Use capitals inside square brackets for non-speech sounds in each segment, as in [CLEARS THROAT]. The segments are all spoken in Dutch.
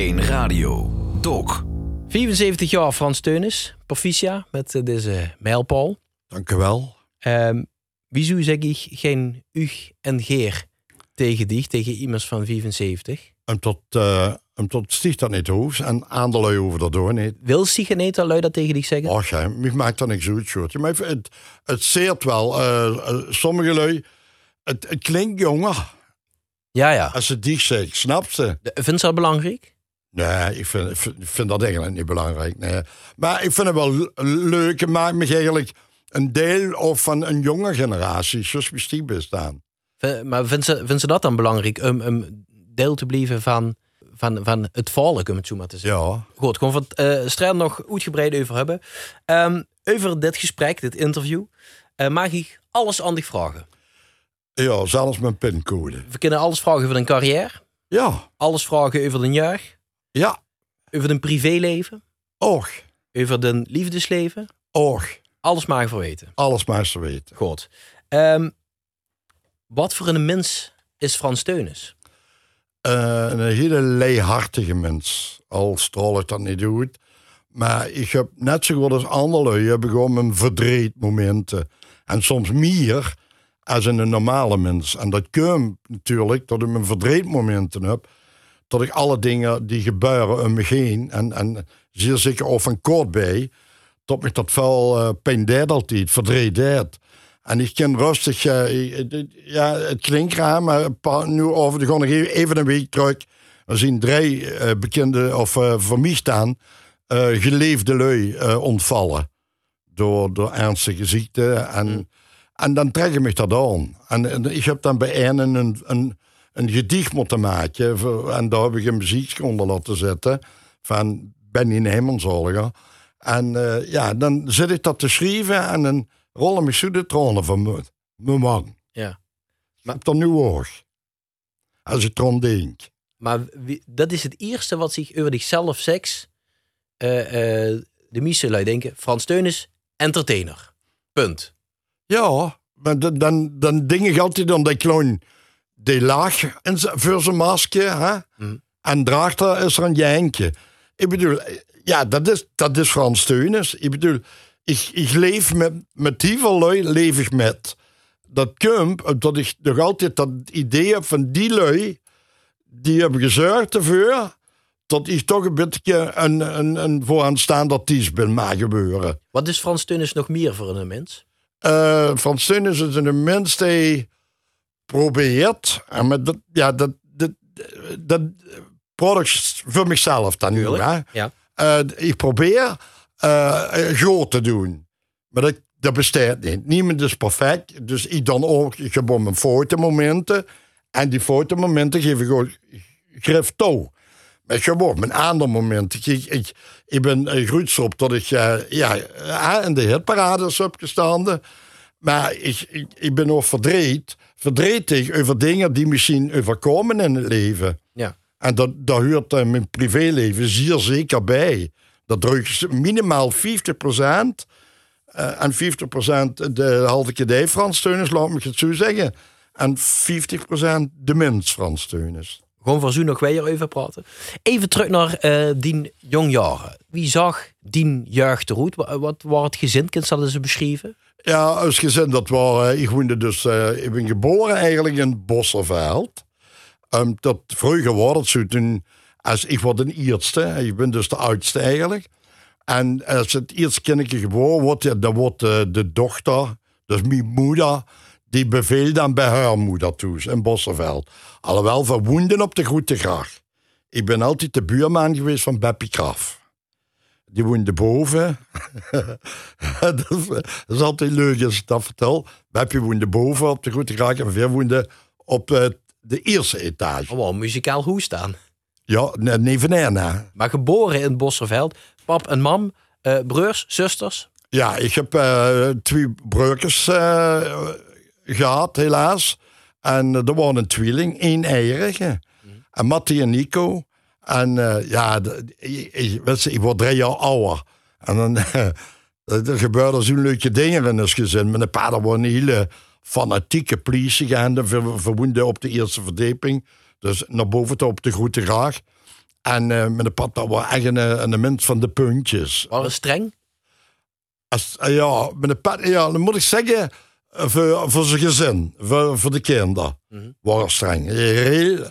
1 Radio. Dok. 74 jaar Frans Teunis, proficia met eh, deze mijlpaal. Dank u wel. Um, wieso zeg ik geen ug en geer tegen dich, tegen iemand van 75? En tot, uh, en tot sticht dat niet hoeft en aan de lui over dat door niet. Wil Sigeneta lui dat tegen dich zeggen? Och, ja, mij maakt dat niks uit, shortje. Maar het, het zeert wel. Uh, sommige lui, het, het klinkt jonger. Ja, ja. Als ze die zegt, snap ze. Vindt ze dat belangrijk? Nee, ik vind, vind, dat eigenlijk niet belangrijk. Nee. Maar ik vind het wel leuk. Het maakt me eigenlijk een deel of van een jonge generatie, zoals we die bestaan. Maar vindt ze, vindt ze dat dan belangrijk om, om deel te blijven van, van, van het volk, om het zo maar te zeggen? Ja. Goed, gewoon van uh, strijd nog uitgebreid over hebben. Um, over dit gesprek, dit interview, uh, mag ik alles aan dich vragen. Ja, zelfs mijn pincode. We kunnen alles vragen over een carrière. Ja. Alles vragen over een jaar. Ja. Over een privéleven. Och. Over een liefdesleven. Och. Alles maar voor weten. Alles maar te weten. Goed. Um, wat voor een mens is Frans Teunis? Uh, een hele leehartige mens. Al straal ik dat niet doet. Maar ik heb net zo goed als anderen, je hebt gewoon mijn verdrietmomenten. En soms meer als een normale mens. En dat komt natuurlijk dat ik mijn verdrietmomenten heb. Dat ik alle dingen die gebeuren om me heen. En, en zeer zeker of een kort bij. Dat me dat wel uh, pijn deed altijd, verdriet deed. En ik kan rustig, uh, ja, het klinkt raar, maar nu over de nog even een week terug. We zien drie uh, bekende, of uh, voor mij staan, geleefde lui ontvallen. Door, door ernstige ziekte. En, mm. en dan trek ik me dat aan. En, en, ik heb dan bij een een, een, een gedicht moeten maken. En daar heb ik een muziek onder laten zetten. Van Benny Nijmanzorger. En ja, dan zit ik dat te schrijven en dan rollen de tronen van mijn wang. Ja. Maar heb dan nu hoog. Als ik erom denk. Maar wie, dat is het eerste wat zich over zichzelf seks uh, uh, de meeste denken. Frans Teunis, entertainer. Punt. Ja, maar dan, dan, dan denk ik altijd aan dat gewoon die laag in voor zijn masker. Hè? Mm. En daarachter is er een jijntje. Ik bedoel, ja, dat is, dat is Frans Teunis. Ik bedoel, ik, ik leef met, met die lui leef ik met. Dat komt dat ik nog altijd dat idee heb van die lui, die hebben gezorgd ervoor dat ik toch een beetje een, een, een vooraanstaand artiest ben maar gebeuren. Wat is Frans Teunis nog meer voor een mens? Uh, Frans is een mens die probeert, en met dat, ja, dat, dat, dat product voor mezelf dan nu. Hè? Ja. Uh, ik probeer uh, groot te doen. Maar dat, dat bestaat niet. Niemand is perfect. Dus ik dan ook gewoon mijn fotomomenten. En die fotomomenten geef ik ook grif toe. Maar gewoon mijn andere momenten. Ik, ik, ik ben groot op dat ik uh, ja, in de hitparades heb gestaan. Maar ik, ik, ik ben ook verdreed. Verdrietig over dingen die misschien overkomen in het leven. Ja. En dat, dat hoort uh, mijn privéleven zeer zeker bij. Dat drukt minimaal 50%. Uh, en 50% de halve Frans steuners, laat me het zo zeggen. En 50% de minst Frans steuners. Gewoon voor zo nog weer over praten. Even terug naar uh, die jongjaren. Wie zag die jeugd eruit? Wat, wat was het gezin? Kun je dat beschrijven? Ja, als gezin dat was... ik woonde dus... Uh, ik ben geboren eigenlijk in Bosserveld. Um, dat vroeger was het zo toen als ik word een eerste. Ik ben dus de oudste eigenlijk. En als het eerste kindje geboren wordt, dan wordt de, de dochter, dus mijn moeder, die beveelt dan bij haar moeder toe in Bossenveld. Alhoewel verwoenden op de Grote Graag. Ik ben altijd de buurman geweest van Beppie Graf. Die woonde boven. [LAUGHS] dat, is, altijd leuk als ik dat vertel. Beppie woonde boven op de Grote Graag en we woonden op uh, de eerste etage. Oh, wel muzikaal hoe staan. Ja, nevenena. Maar geboren in Bosserveld. Pap en mam, uh, broers, zusters? Ja, ik heb uh, twee broertjes uh, gehad, helaas. En er waren een tweeling, één eierige. Mm. En Mattie en Nico. En ja, ik, ik, ik, word drie jaar ouder. En dan [LAUGHS] er gebeurden zo'n leuke dingen in ons gezin. Mijn vader was een hele fanatieke politie gaan. Verwoende op de eerste verdieping. Dus naar boven toe op de Grote Graag. En uh, mijn pap dat was echt een, een mens van de puntjes. Waren streng? Als, uh, ja, mijn ja, dan moet ik zeggen, voor, voor zijn gezin, voor, voor de kinderen, mm -hmm. waren streng. Heel,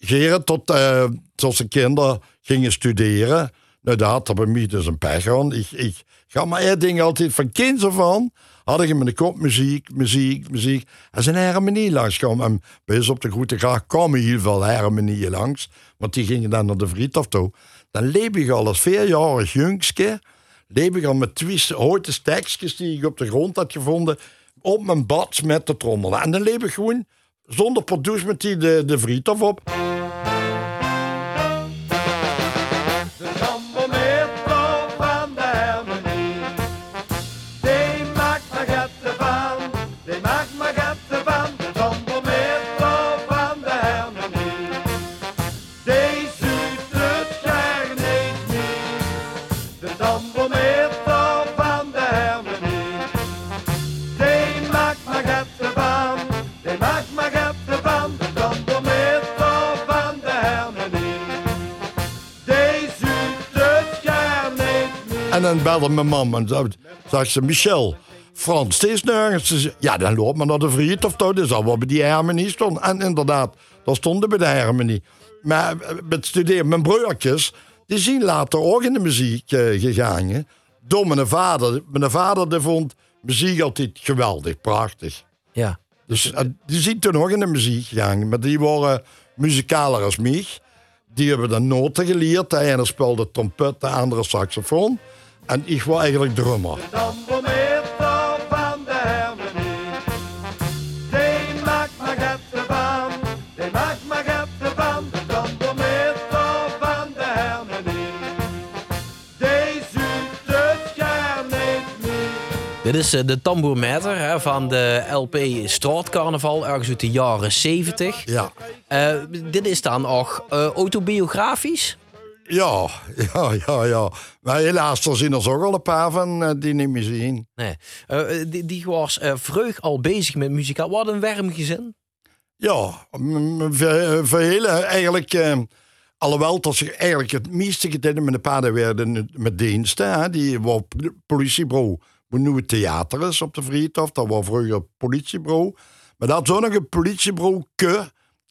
Geren tot, uh, tot zijn kinderen gingen studeren. Nou, dat had bij mij dus een pech aan. Ik, ik ga maar één ding altijd van kind af aan. Had ik in mijn kop muziek, muziek, muziek. En zijn harmonie langs kwam. En bij op de Grote Graag kwamen heel veel harmonieën langs. Want die gingen dan naar de Vriethof toe. Dan leef ik al als vierjarig jongske. Leef ik al met twee houten stekjes die ik op de grond had gevonden. Op mijn bad met de trommel. En dan leef ik gewoon zonder produce met die de, de op. En dan belde mijn mam en zei, zei ze, Michel, Frans, steeds nergens. Ja, dan loopt maar naar de Vriet of toch. Dat zal wel bij die harmonie stonden. En inderdaad, dat stonden bij de harmonie. Maar met studeren, mijn broertjes, die zien later ook in de muziek uh, gegaan. Door mijn vader. Mijn vader die vond muziek altijd geweldig, prachtig. Ja. Dus uh, die zien toen ook in de muziek gegaan. Maar die waren muzikaler als mij. Die hebben de noten geleerd. De ene speelde trompet, de andere saxofoon. En ik was eigenlijk drummer. Dit is de tamboermeter van de LP Straatcarnaval, ergens uit de jaren 70. Ja. Uh, dit is dan ook uh, autobiografisch? Ja, [LAUGHS] ja, ja, ja. Maar helaas, er zijn er ook al een paar van uh, die niet meer zien. Nee. Uh, die, die was uh, vreug al bezig met muziek. Wat een warm gezin. Ja, voor hele eigenlijk... alhoewel dat ze eigenlijk het meeste gedaan met de paarden werden met diensten. Hè, die was politiebureau. Nu het theater is op de Vriethof. Dat was vroeger politiebureau. Maar dat was ook nog een politiebureau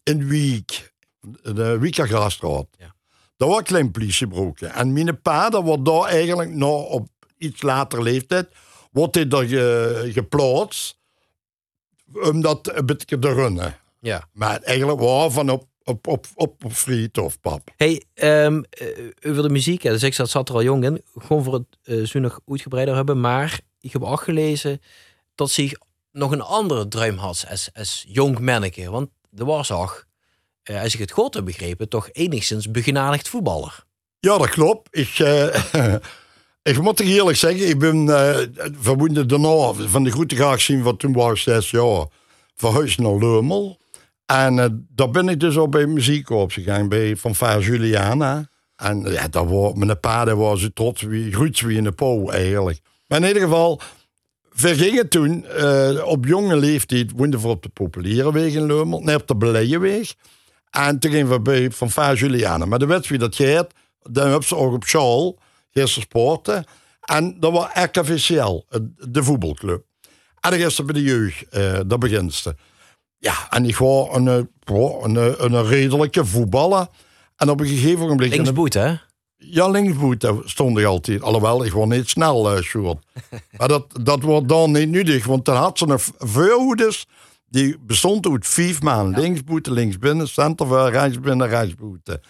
in Wiek. De Wiekergraasstraat. Ja. Dat was een klein politiebroekje. En mijn pa, dat wordt daar eigenlijk nog op iets later leeftijd, wordt hij er ge, geplaatst om dat een beetje te runnen. Ja. Maar eigenlijk was van op, op, op, op, op friethof, pap. Hey, um, over de muziek, dus ik zat er al jong in, gewoon voor het uh, zo nog uitgebreider hebben, maar ik heb ook gelezen dat zich nog een andere druim had als, als jong manneke. Want er was ook als ik het goed heb begrepen, toch enigszins begenadigd voetballer. Ja, dat klopt. Ik, uh, [LAUGHS] ik moet eerlijk zeggen, ik ben uh, verbonden daarna van de Grote Graag zien van toen was ik zes jaar verhuisd naar Leumel. En uh, daar ben ik dus op bij muziekkorps gegaan, bij Van Vaar Juliana. En ja, daar was, mijn pa was zo trots, wie, groets wie in de po eigenlijk. Maar in ieder geval, vergingen toen uh, op jonge leeftijd, woonden we op de populiere weg in Leumel, nee, op de Beleijenweg. En toen gingen we bij Van Vaar Juliana. Maar de wedstrijd dat gaat, dan hebben ze ook op school, gisteren sporten. En dat was RKVCL, de voetbalclub. En dan gisteren bij de jeugd, uh, dat beginste. Ja, en ik was een, een, een, een redelijke voetballer. En op een gegeven moment... Linksboet, hè? Ja, linksboet stond ik altijd. Alhoewel, ik was niet snel, uh, Sjoerd. maar dat, dat wordt dan niet nuttig, want dan had ze nog veelhoeders die bestond uit vijf maanden. Ja. Linksboete, linksbinnen, centerver, rechtsbinnen, rechtsboete.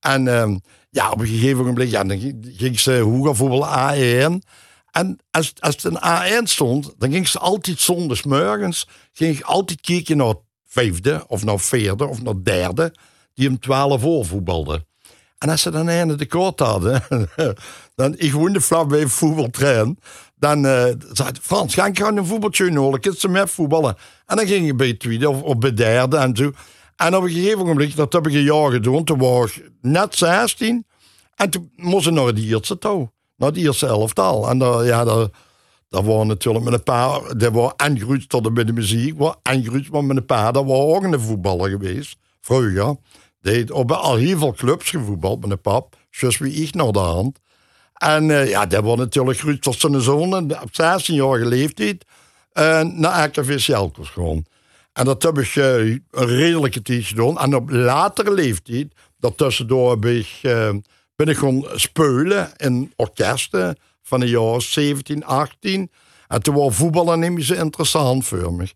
En um, ja, op een gegeven moment ja, dan ging ze hogervoetbal A1. En als, als het een A1 stond, dan ging ze altijd zondags morgens ging ik altijd kijken naar vijfde, of naar vierde, of naar derde, die om twaalf voor voetbalde. En als ze dan een de kort hadden, [LAUGHS] dan ik woonde vlakbij een voetbaltrein. Dan uh, zei Frans, ga ik gewoon een voetbaltje nodig, ik ze met voetballen. En dan ging ik bij tweede of, of bij derde en zo. En op een gegeven moment, dat heb ik een jaar gedaan, toen was ik net 16. En toen moest ik naar het eerste touw, naar het eerste elftal. En daar, ja, daar, daar waren natuurlijk met een paar, dat was en tot bij de muziek, en maar met een paar, dat was ook een voetballer geweest, vroeger. Heeft op al heel veel clubs gevoetbald met een pap. Zoals wie ik nog de hand. En eh, ja, dat was natuurlijk goed tot zijn zoon op 16-jarige leeftijd uh, naar RKV Selkers gewoon. En dat heb ik een redelijke tijd gedaan. En op latere leeftijd, dat tussendoor heb ik, ben ik gewoon spelen in orkesten van de jaar 17, 18. En toen was voetballen niet zo interessant voor me.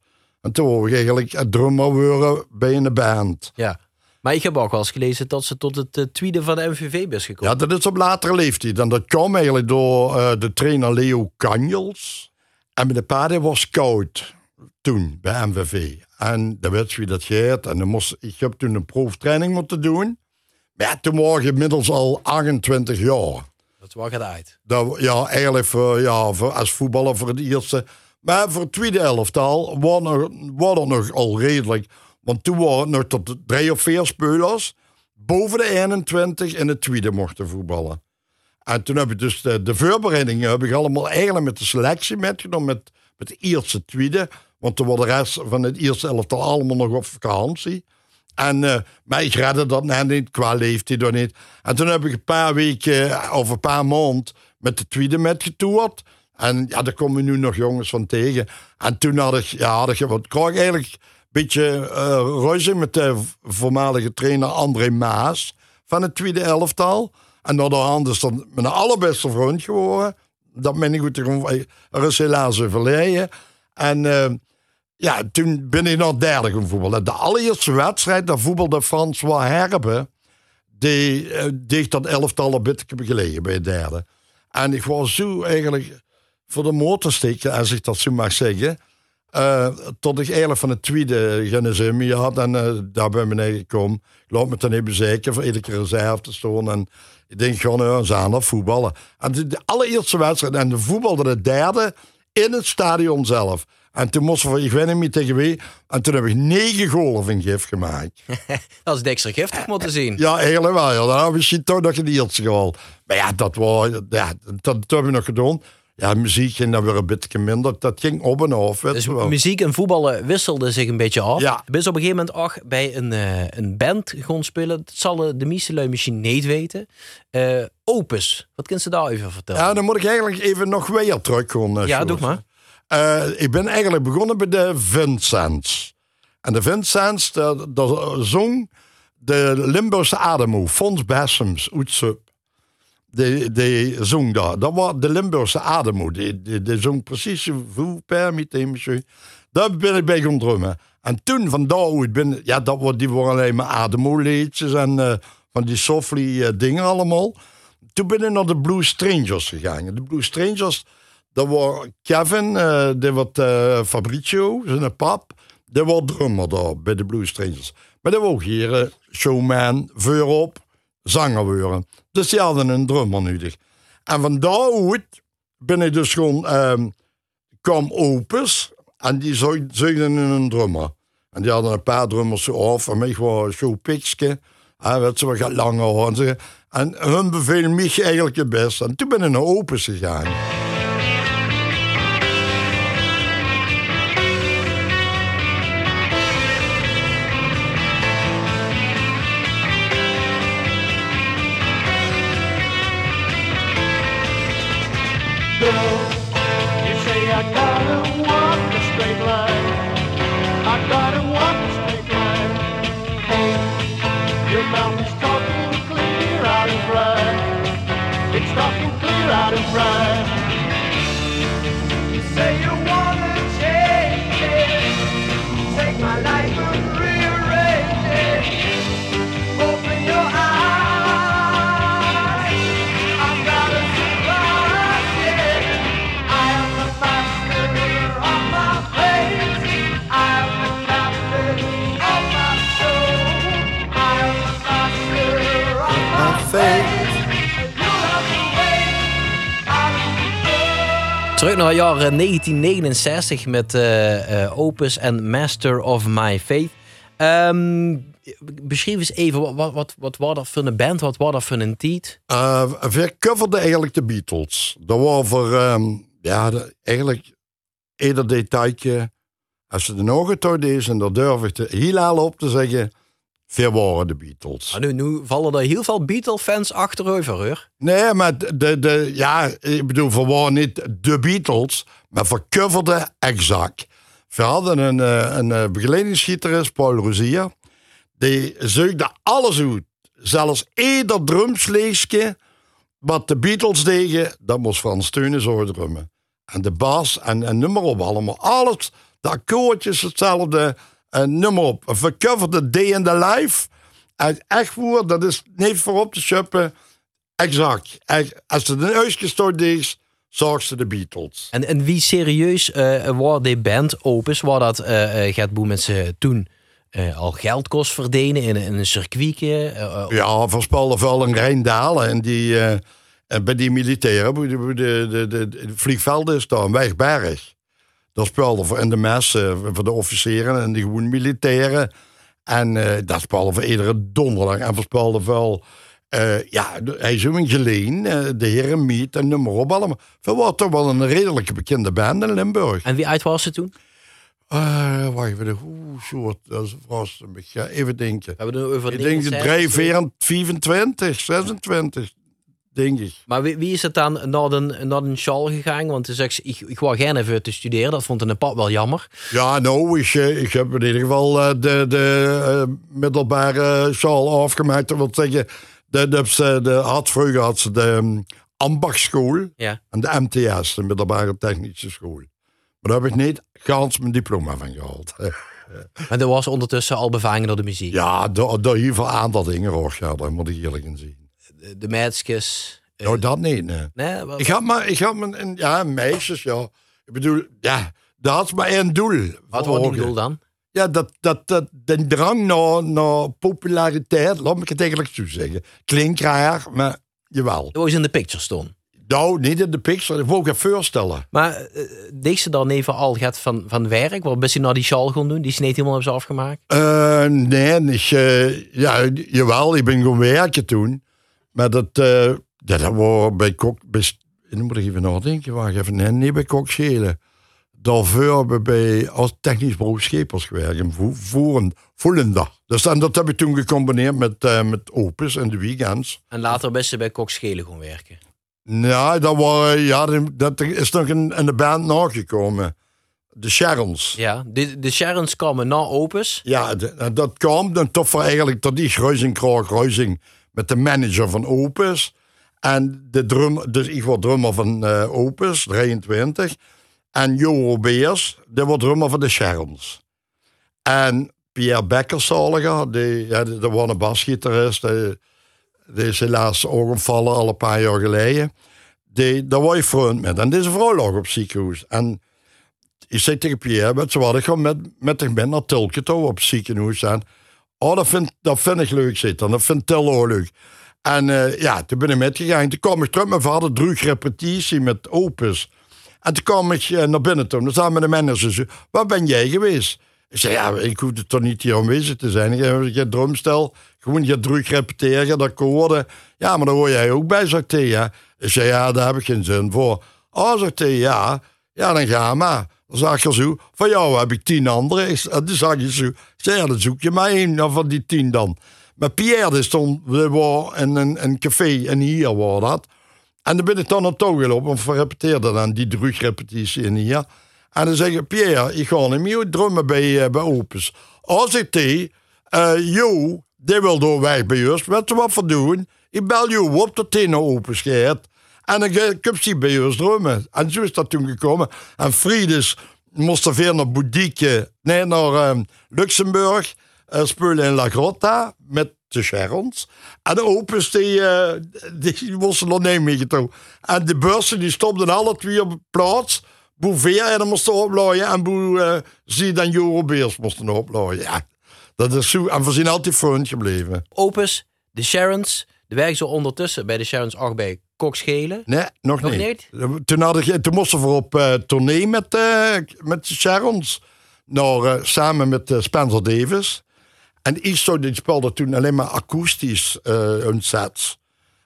En toen wou ik eigenlijk drummer worden bij een band. Ja. Maar ik heb ook wel eens gelezen dat ze tot het uh, tweede van de MVV is gekomen. Ja, dat is op latere leeftijd. En dat kwam eigenlijk door uh, de trainer Leo Kanjels. En mijn paarden was koud toen bij MVV. En dat weet wie dat gaat. En dan moest, ik heb toen een proeftraining moeten doen. Maar ja, toen was ik inmiddels al 28 jaar. Dat was het uit. Dat, ja, eigenlijk voor, ja, voor, als voetballer voor het eerste. Maar voor het tweede elftal was, nog, was er nog al redelijk. Want toen waren het nog tot drie of vier spelers. Boven de 21 in het tweede mochten voetballen. En toen heb ik dus de, de voorbereidingen heb ik allemaal eigenlijk met de selectie metgenomen. Met, met de eerste tweede. Want toen was de rest van het eerste elftal allemaal nog op vakantie. En, uh, maar ik redde dat net niet, qua leeftijd of niet. En toen heb ik een paar weken of een paar maanden met de tweede metgetoerd. En ja, daar komen nu nog jongens van tegen. En toen had ik, ja, had ik, kreeg eigenlijk beetje uh, ruzie met de voormalige trainer André Maas van het tweede elftal. En de hand is dat mijn allerbeste vriend geworden. Dat ben ik goed, er is helaas. En uh, ja, toen ben ik nog derde gaan voetballen. De allereerste wedstrijd, dat voetbalde François Herbe. Die uh, deed dat elftal een beetje gelegen bij de derde. En ik was zo eigenlijk voor de motorsteken, als ik dat zo mag zeggen. Uh, tot ik eigenlijk van het tweede genesemie had en uh, daar bij beneden gekomen. Ik loop me dan even zeker voor iedere reserve te staan. En ik denk gewoon, ja, ze aan voetballen. En de, de, allereerste wedstrijd en de voetbalde de derde in het stadion zelf. En toen moesten we, ik weet niet meer tegen wie. En toen heb ik negen golen van gif gemaakt. [LAUGHS] dat is extra giftig moeten zien. Ja, eigenlijk wel. Ja. Dan heb je toch nog een eerste goal. Maar ja, dat, was, ja, dat, dat hebben we nog gedaan. Ja, muziek ging dan weer een beetje minder. Dat ging op en af. Weet dus wel. muziek en voetballen wisselden zich een beetje af. Ja. Bent op een gegeven moment ook bij een, uh, een band gaan spelen. Dat zal de meeste misschien niet weten. Uh, Opus, wat kunt ze daar even vertellen? Ja, dan moet ik eigenlijk even nog weer terug gaan. Uh, ja, doe maar. Ik ben eigenlijk begonnen bij de Vincents. En de Vincents, dat zong de Limburgse Ademo, Fons Bessems, Oetsup. Die, die zong daar. Dat was de Limburgse Ademo. Die, die, zong precies vous permettez, monsieur. Daar ben ik bij gaan drummen. En toen, van daar ben ja, dat, wordt, die waren alleen maar Ademo-liedjes en uh, van die softly uh, dingen allemaal. Toen ben ik naar de Blue Strangers gegaan. De Blue Strangers, dat was Kevin, uh, dat was Fabricio, zijn pap. Dat was drummer daar bij de Blue Strangers. Maar dat was ook hier showman, voorop, zanger worden. Dus die hadden een drummer nodig. En van daaruit ben ik dus gewoon, um, kwam Opus en die zochten een drummer. En die hadden een paar drummers zo af. En mij was showpikske. En werd ze wat langer. En hun bevelen mij eigenlijk het best. En toen ben ik naar Opus gegaan. mountain's talking clear out in front. It's talking clear out in front. Terug naar jaren 1969 met uh, uh, Opus en Master of My Faith. Um, beschrijf eens even, wat, wat, wat was dat voor een band? Wat was dat voor een tijd? Uh, we coverden eigenlijk de Beatles. Dat was voor, um, ja, de, eigenlijk ieder detailje. Als ze de ogen toch deze, en dat durf ik te heel op te zeggen, Veel waren de Beatles. Maar nu, nu vallen er heel veel Beatle-fans achterover, hoor. Nee, maar de, de, ja, ik bedoel, we waren niet de Beatles, maar we coverden exact. We hadden een, eh, een, een begeleidingsgitarist, Paul Rosier. Die zoekte alles uit. Zelfs ieder drumsleesje wat de Beatles deden, dat moest Frans Steunen zo drummen. En de bas en, en nummer op allemaal. Alles, de akkoordjes hetzelfde. En nummer op. We coverden Day in the Life. En echt voor, dat is niet voor op te schuppen. Exact. Als ze de uitgestoord is, zag ze de Beatles. En, en wie serieus eh was die band Opus? Waar dat eh, Gert Boemens eh, toen al geld kost verdienen in, een- in een circuitje? Ja, van Spaldenvel en Rijndalen. En die, en bij die militairen, de, de, de, de vliegvelden staan, Wegberg. Dat speelde voor in de mes, eh, voor de officieren en de gewoon militairen. En eh, dat speelde voor iedere donderdag. En voor Spaldenvel, eh ja, de- hij is een geleen, eh, de heren Miet en noem maar op allemaal. Dat was toch wel een redelijk bekende band in Limburg. En wie uit was ze toen? Eh wacht even, hoe soort, dat vast een beetje, even denken. We hebben het over Ik denk de 69. 3, 24, 26, denk ik. Maar wie, wie is het dan naar de, naar gegaan? Want dus ik, ik, ik wou gerne even te studeren. Dat vond een pad wel jammer. Ja, nou, ik, eh, ik heb in ieder geval eh, de, de eh, middelbare school afgemaakt. Dat wil zeggen, de, de, de, had vroeger had ze de um, ambachtschool Ja. en de MTS, de middelbare technische school. Maar daar heb ik niet gans mijn diploma van gehaald. [LAUGHS] Maar dat was ondertussen al bevangen door de muziek. ja, door, door hier veel aantal dingen hoor, ja, daar moet ik eerlijk in zien. De, meisjes. eh, Nou, dat niet, nee. nee, wat- Ik had maar, ik had maar, een- ja, meisjes, ja. Ik bedoel, ja, dat had maar één doel. wat was die bedoel dan? Ja, dat, dat, dat, de drang naar, naar populariteit, laat me het eigenlijk zo zeggen. Klinkt raar, maar jawel. Dat was in de picture stond. Nou, niet in de picture, ik wil je voorstellen. Maar eh deed ze dan even al gaat van, van werk? Wat best je naar die Schal gaan doen? Die sneed helemaal hebben ze afgemaakt. Eh, nee, ik, eh, ja, jawel, ik ben gaan werken toen. Maar dat, eh ja, dat was bij Kok... Bij, dan moet ik even nadenken, wacht even. Nee, niet bij Kok Schelen. Daarvoor hebben we bij, als technisch bureau Schepers gewerkt. Voeren, Voelenda. Dus dan, dat heb ik toen gecombineerd met, eh, met Opus en de weekends. En later best bij Kok Schelen gaan werken. Nou, dat, waren, ja, dat is nog in, de band nagekomen. De Sharons. Ja, de, de Sharons kwamen na Opus. Ja, de- dat kwam dan toch eigenlijk tot die kruising, kruising met de manager van Opus. En de drum, dus ik word drummer van eh, Opus, 23. En Jo Beers, die wordt drummer van de Sharons. En Pierre Beckersaliger, die, ja, was een basgitarist. Die, die is helaas ook al een paar jaar geleden. Die, daar was je vriend met. En deze vrouw lag op ziekenhuis. En ik zei tegen Pierre, wat, ik ga met, met mee naar Tilke toe op ziekenhuis. En, oh, dat vind, dat vind ik leuk zitten. Dat vindt ook leuk. En eh, ja, toen ben ik metgegaan. Toen kwam ik terug. Mijn vader droeg repetitie met Opus. En toen kwam ik eh, naar binnen toe. Dan samen met de manager. Zo, waar ben jij geweest? Ik zei, ja, ik hoefde toch niet hier aanwezig te zijn. Heb je drumstel. Gewoon je druk repeteren, dat akkoorden. Ja, maar daar hoor jij ook bij, zegt hij. Ik zei, ja, daar heb ik geen zin voor. Oh, zegt hij, ja. Ja, dan ga maar. Dan zag je zo, van jou heb ik tien anderen. Zei, dan zag je zo. Zei, dan zoek je maar één van die tien dan. Maar Pierre, stond, we waren in een, een café en hier was dat. En dan ben ik dan naartoe gelopen, want we repeteerden dan die drugrepetitie in hier. En dan zeg ik, Pierre, ik ga niet meer drummen bij, eh, bij Opus. Als ik die, eh Jo, die wil door weg bij ons, weet je wat we doen? Ik bel jou op dat hij naar Opus. En ga ik zie bij ons drummen. En zo is dat toen gekomen. En Friedes moest er weer naar Boudique, nee, naar ehm, Luxemburg, eh, spelen in La Grotta met de Sharons. En de Opus, die, eh, die moesten nog niet mee toe. En de bussen, die stopten alle twee op plaats. Boe Veer en dan moesten oplooien. En Boe eh, zie dan Joro moesten oplooien. Ja, dat is zo. En we zijn altijd vriend gebleven. Opus, de Sharons. De werken ze ondertussen bij de Sharons ook bij Kok Schelen. Nee, nog, Nog niet. Toen, had ik, toen moesten we op eh, tournee met, eh, met de Sharons. Naar, eh, samen met Spencer Davis. En Iso die speelde toen alleen maar akoestisch hun sets.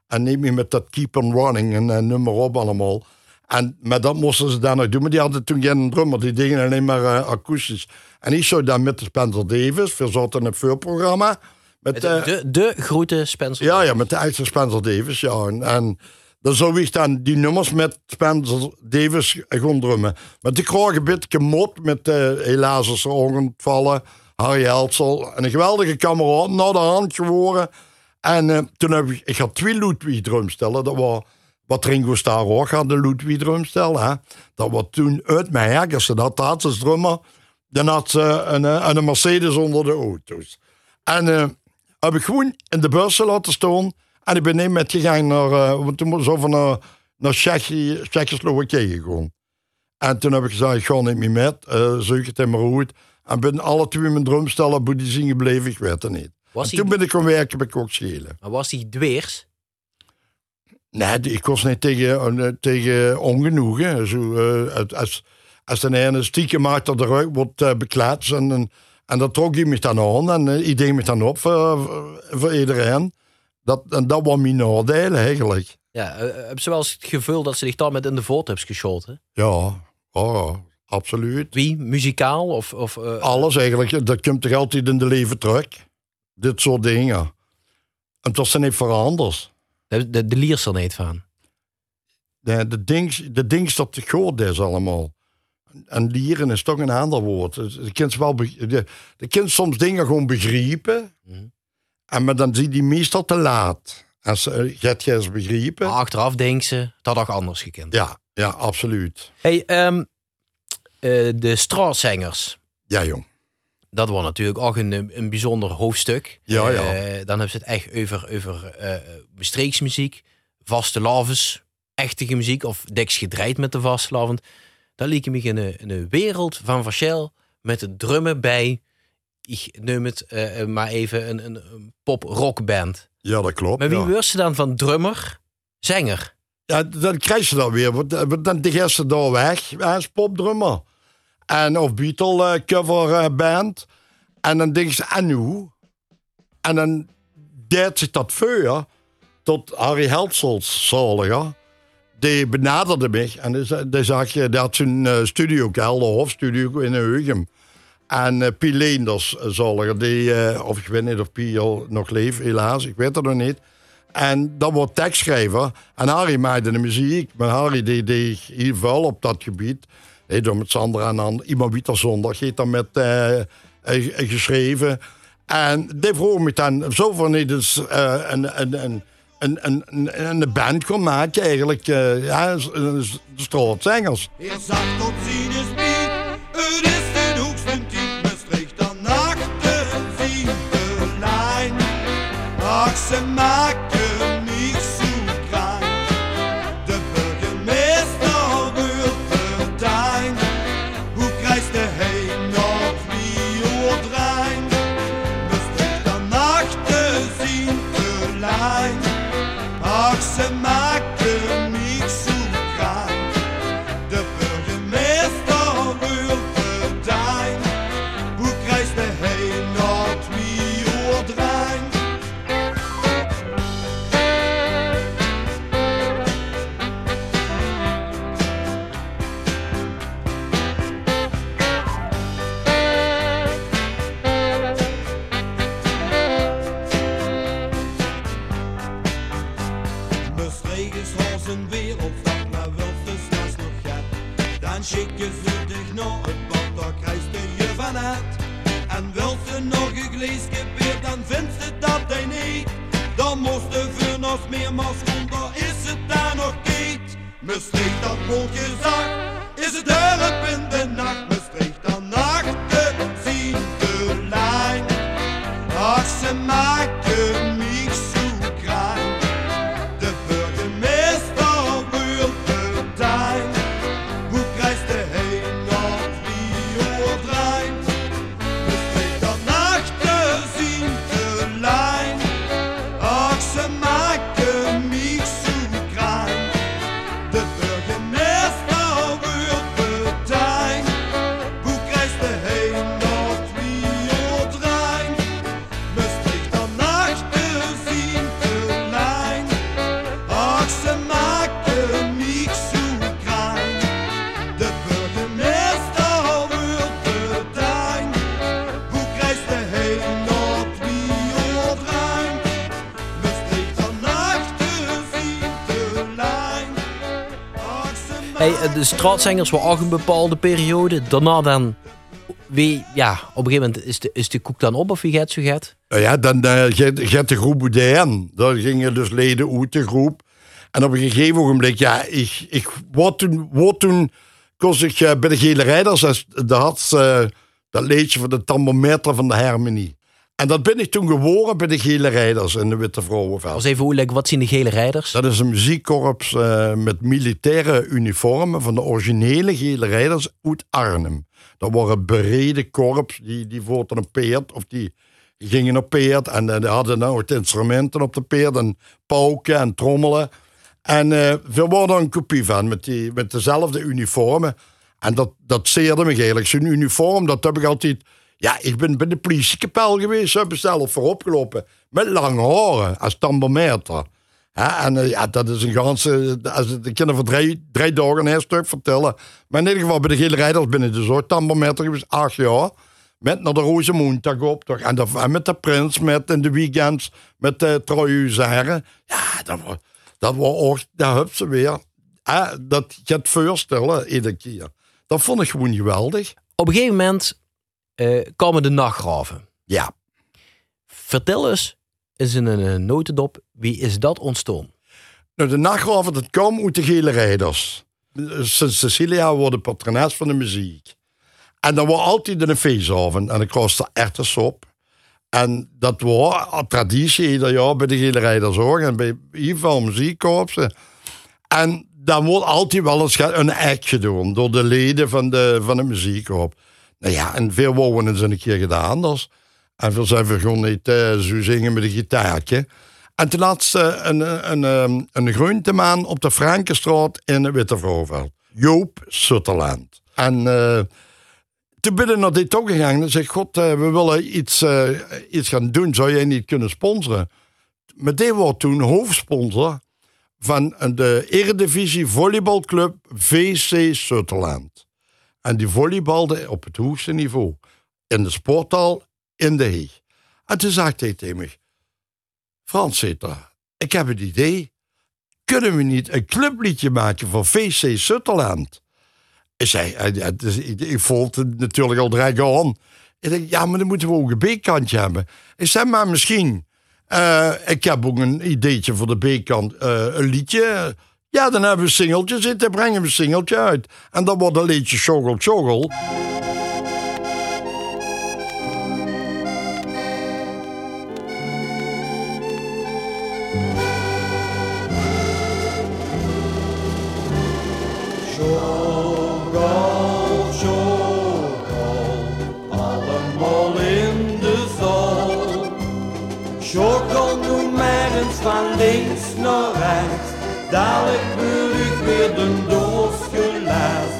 En niet meer met dat Keep on Running en nummer op allemaal. En, maar dat moesten ze dan nog doen. Maar die hadden toen geen drummer. Die dingen alleen maar akoestisch. En Iso dan met de Spencer Davis. We zaten in het voorprogramma. Met, De, eh, de, de groete Spencer. ja, ja, met de echte Spencer Davis, ja. En, en dan zou ik dan die nummers met Spencer Davis gaan drummen. Maar die kreeg een beetje gemot met eh helaas is er ongevallen. Harry Heltsel. En een geweldige kameraad naar de hand geworden. En eh, toen heb ik, ik had twee Ludwig drumstellen. Dat was wat Ringo Starr ook had, de Ludwig drumstel. Hè. Dat was toen uit mijn ergens. Dat had ze drummer. Dan had ze een, een Mercedes onder de auto's. En heb ik gewoon in de bus laten staan. En ik ben niet met gegaan naar, eh, want toen moest zo van naar, naar Tsjechoslowakije gegaan. En toen heb ik gezegd, ik ga niet meer met, uh, zoek het in mijn goed. En ben alle twee mijn drumstellen zien gebleven, ik weet het niet. Was en hij- toen ben ik gaan werken bij Kok Schelen. Maar was die dweers? Nee, ik was niet tegen, eh, tegen ongenoegen. Zo, als, als de ene stiekem achter de rug wordt uh, en, en dat trok hij me dan aan en uh, ik deed me dan op voor, voor, voor iedereen. Dat, en dat was mijn nadeel eigenlijk. Ja, eh, hebben ze wel eens het gevoel dat ze zich daar met in de voort hebben geschoten? Ja, oh, absoluut. Wie? Muzikaal? Of, of, eh, Alles eigenlijk, dat komt toch altijd in de leven terug. Dit soort dingen. En dat is niet veranderd. de, de, de liers er niet van. De, de, dings, de dings dat te groot is allemaal. En lieren is toch een ander woord. De kind, wel, de, de soms dingen gewoon begrijpen. Mhm. En maar dan zie je die meestal te laat. Als ze het eens begrijpen. Maar achteraf denken ze, dat had anders gekend. Ja, ja, absoluut. Hey, ehm, eh, de straatzangers. Ja, jong. Dat was natuurlijk ook een, een bijzonder hoofdstuk. Ja, ja. Eh, dan hebben ze het echt over, over eh bestreeksmuziek, vaste lavens, echte muziek of deks gedraaid met de vaste lavend. Dat liep me in een, in een wereld van verschil met het drummen bij, ik noem het eh, maar even, een, een, een pop-rockband. Ja, dat klopt. Maar wie ja. wordt ze dan van drummer, zanger? Ja, dan krijg je dat weer. Want dan de eerste daar weg als popdrummer. En of Beatle eh, cover eh, band. En dan denk je, en hoe? En dan deed zich dat voor tot Harry Heltzels zaliger. Die benaderde mij en die, die zag je, die had zijn eh, studio, Kelder Hofstudio in Heugem. En eh Piet Leenders, eh, zaliger, die, eh, of ik weet niet of Piet al nog leeft, helaas, ik weet het nog niet. En dat wordt tekstschrijver. En Harry maakte de muziek. Maar Harry die heel veel op dat gebied. Hij doet met Sandra en dan iemand Wieter Zondag. Dan met eh, eh, geschreven. En die vroeg me dan zo van niet dus, eh, een, een, een, een, een, een, band kon maken eigenlijk. eh ja, s- s- straatzangers. Er sagt tot seines Miet, het is den hoogsten Tiet, Maastricht dan nachten zien Lijn. Ach, ze maken Nog een bier, dan vindt ze dat hij niet. Dan moest de vuurnos meer maar schoon, daar is het daar nog niet. Maastricht dat mondje zacht, is het de straatzangers waren ook een bepaalde periode. Daarna dan... Wie, ja, op een gegeven moment is de, is de koek dan op of wie gaat zo gaat? Nou ja, dan uh, gaat de groep Boudin. Daar gingen dus leden uit de groep. En op een gegeven ogenblik, ja, ik, ik wat toen, wat toen kost ik uh, bij de Gele Rijders, de had dat leedje van de thermometer van de Harmonie. En dat ben ik toen geworden bij de Gele Rijders in de Witte Vrouwenveld. Als even hoe wat zien de Gele Rijders? Dat is een muziekkorps uh, met militaire uniformen van de originele Gele Rijders uit Arnhem. Dat waren bereden korps, die, die voerden een peert of die gingen op peert. En uh, die hadden nou het instrumenten op de peert en pauken en trommelen. En uh, we worden een kopie van met, die, met dezelfde uniformen. En dat, dat zeerde me eigenlijk. Zo'n uniform, dat heb ik altijd ja, ik ben bij de politiekapel geweest, heb zelf voorop gelopen. Met lange haren, als tambometer. Ja, en uh, ja, dat is een ganse. Als de kinderen voor drie, drie dagen een stuk vertellen. Maar in ieder geval bij de Gele Rijders binnen de soort tambometer geweest, acht jaar. Met naar de Rozemoentag op. Toch, en, de, met de Prins, met in de weekends, met de Trouwhuzaren. Ja, dat was, dat was ook, daar heb ze weer. Ja, dat het voorstellen, iedere keer. Dat vond ik gewoon geweldig. Op een gegeven moment uh, komen de nachtgraven. Ja. Vertel eens, is in een notendop, wie is dat ontstaan? Nou, de nachtgraven, dat kwam uit de Gele Rijders. Sint Cecilia wordt patrones van de muziek. En dan was altijd een feestavond. En dan kostte op. En dat was een traditie ieder jaar bij de Gele Rijders ook. En bij ieder muziekkorpsen. En dan wordt altijd wel eens een act gedaan door de leden van de, van de muziekkorps. Nou ja, en veel wonen ze een keer gedaan. Dus. En veel zijn we gewoon niet zo zingen met een gitaartje. En ten laatste een, een, een, een groentemaan op de Frankenstraat in de Witte Joop Sutherland. En uh, toen binnen naar dit ook gegaan en zei God, uh, we willen iets, uh, iets gaan doen. Zou jij niet kunnen sponsoren? Maar die wordt toen hoofdsponsor van de Eredivisie Volleybalclub VC Sutherland. En die volleybalde op het hoogste niveau. In de sporthal, in de Heeg. En toen zei hij tegen me... Frans Zeter, ik heb een idee. Kunnen we niet een clubliedje maken voor VC Sutherland? Ik zei, ik voelde het natuurlijk al direct aan. Ik denk, ja, maar dan moeten we ook een B-kantje hebben. Ik zei, maar misschien... Uh, ik heb ook een ideetje voor de B-kant. Uh, een liedje ja, dan hebben we een singeltje zitten, brengen we een singeltje uit. En dan wordt een liedje Sjogel Sjogel. van links naar rechts Dadelijk wil ik weer de doos gelaat.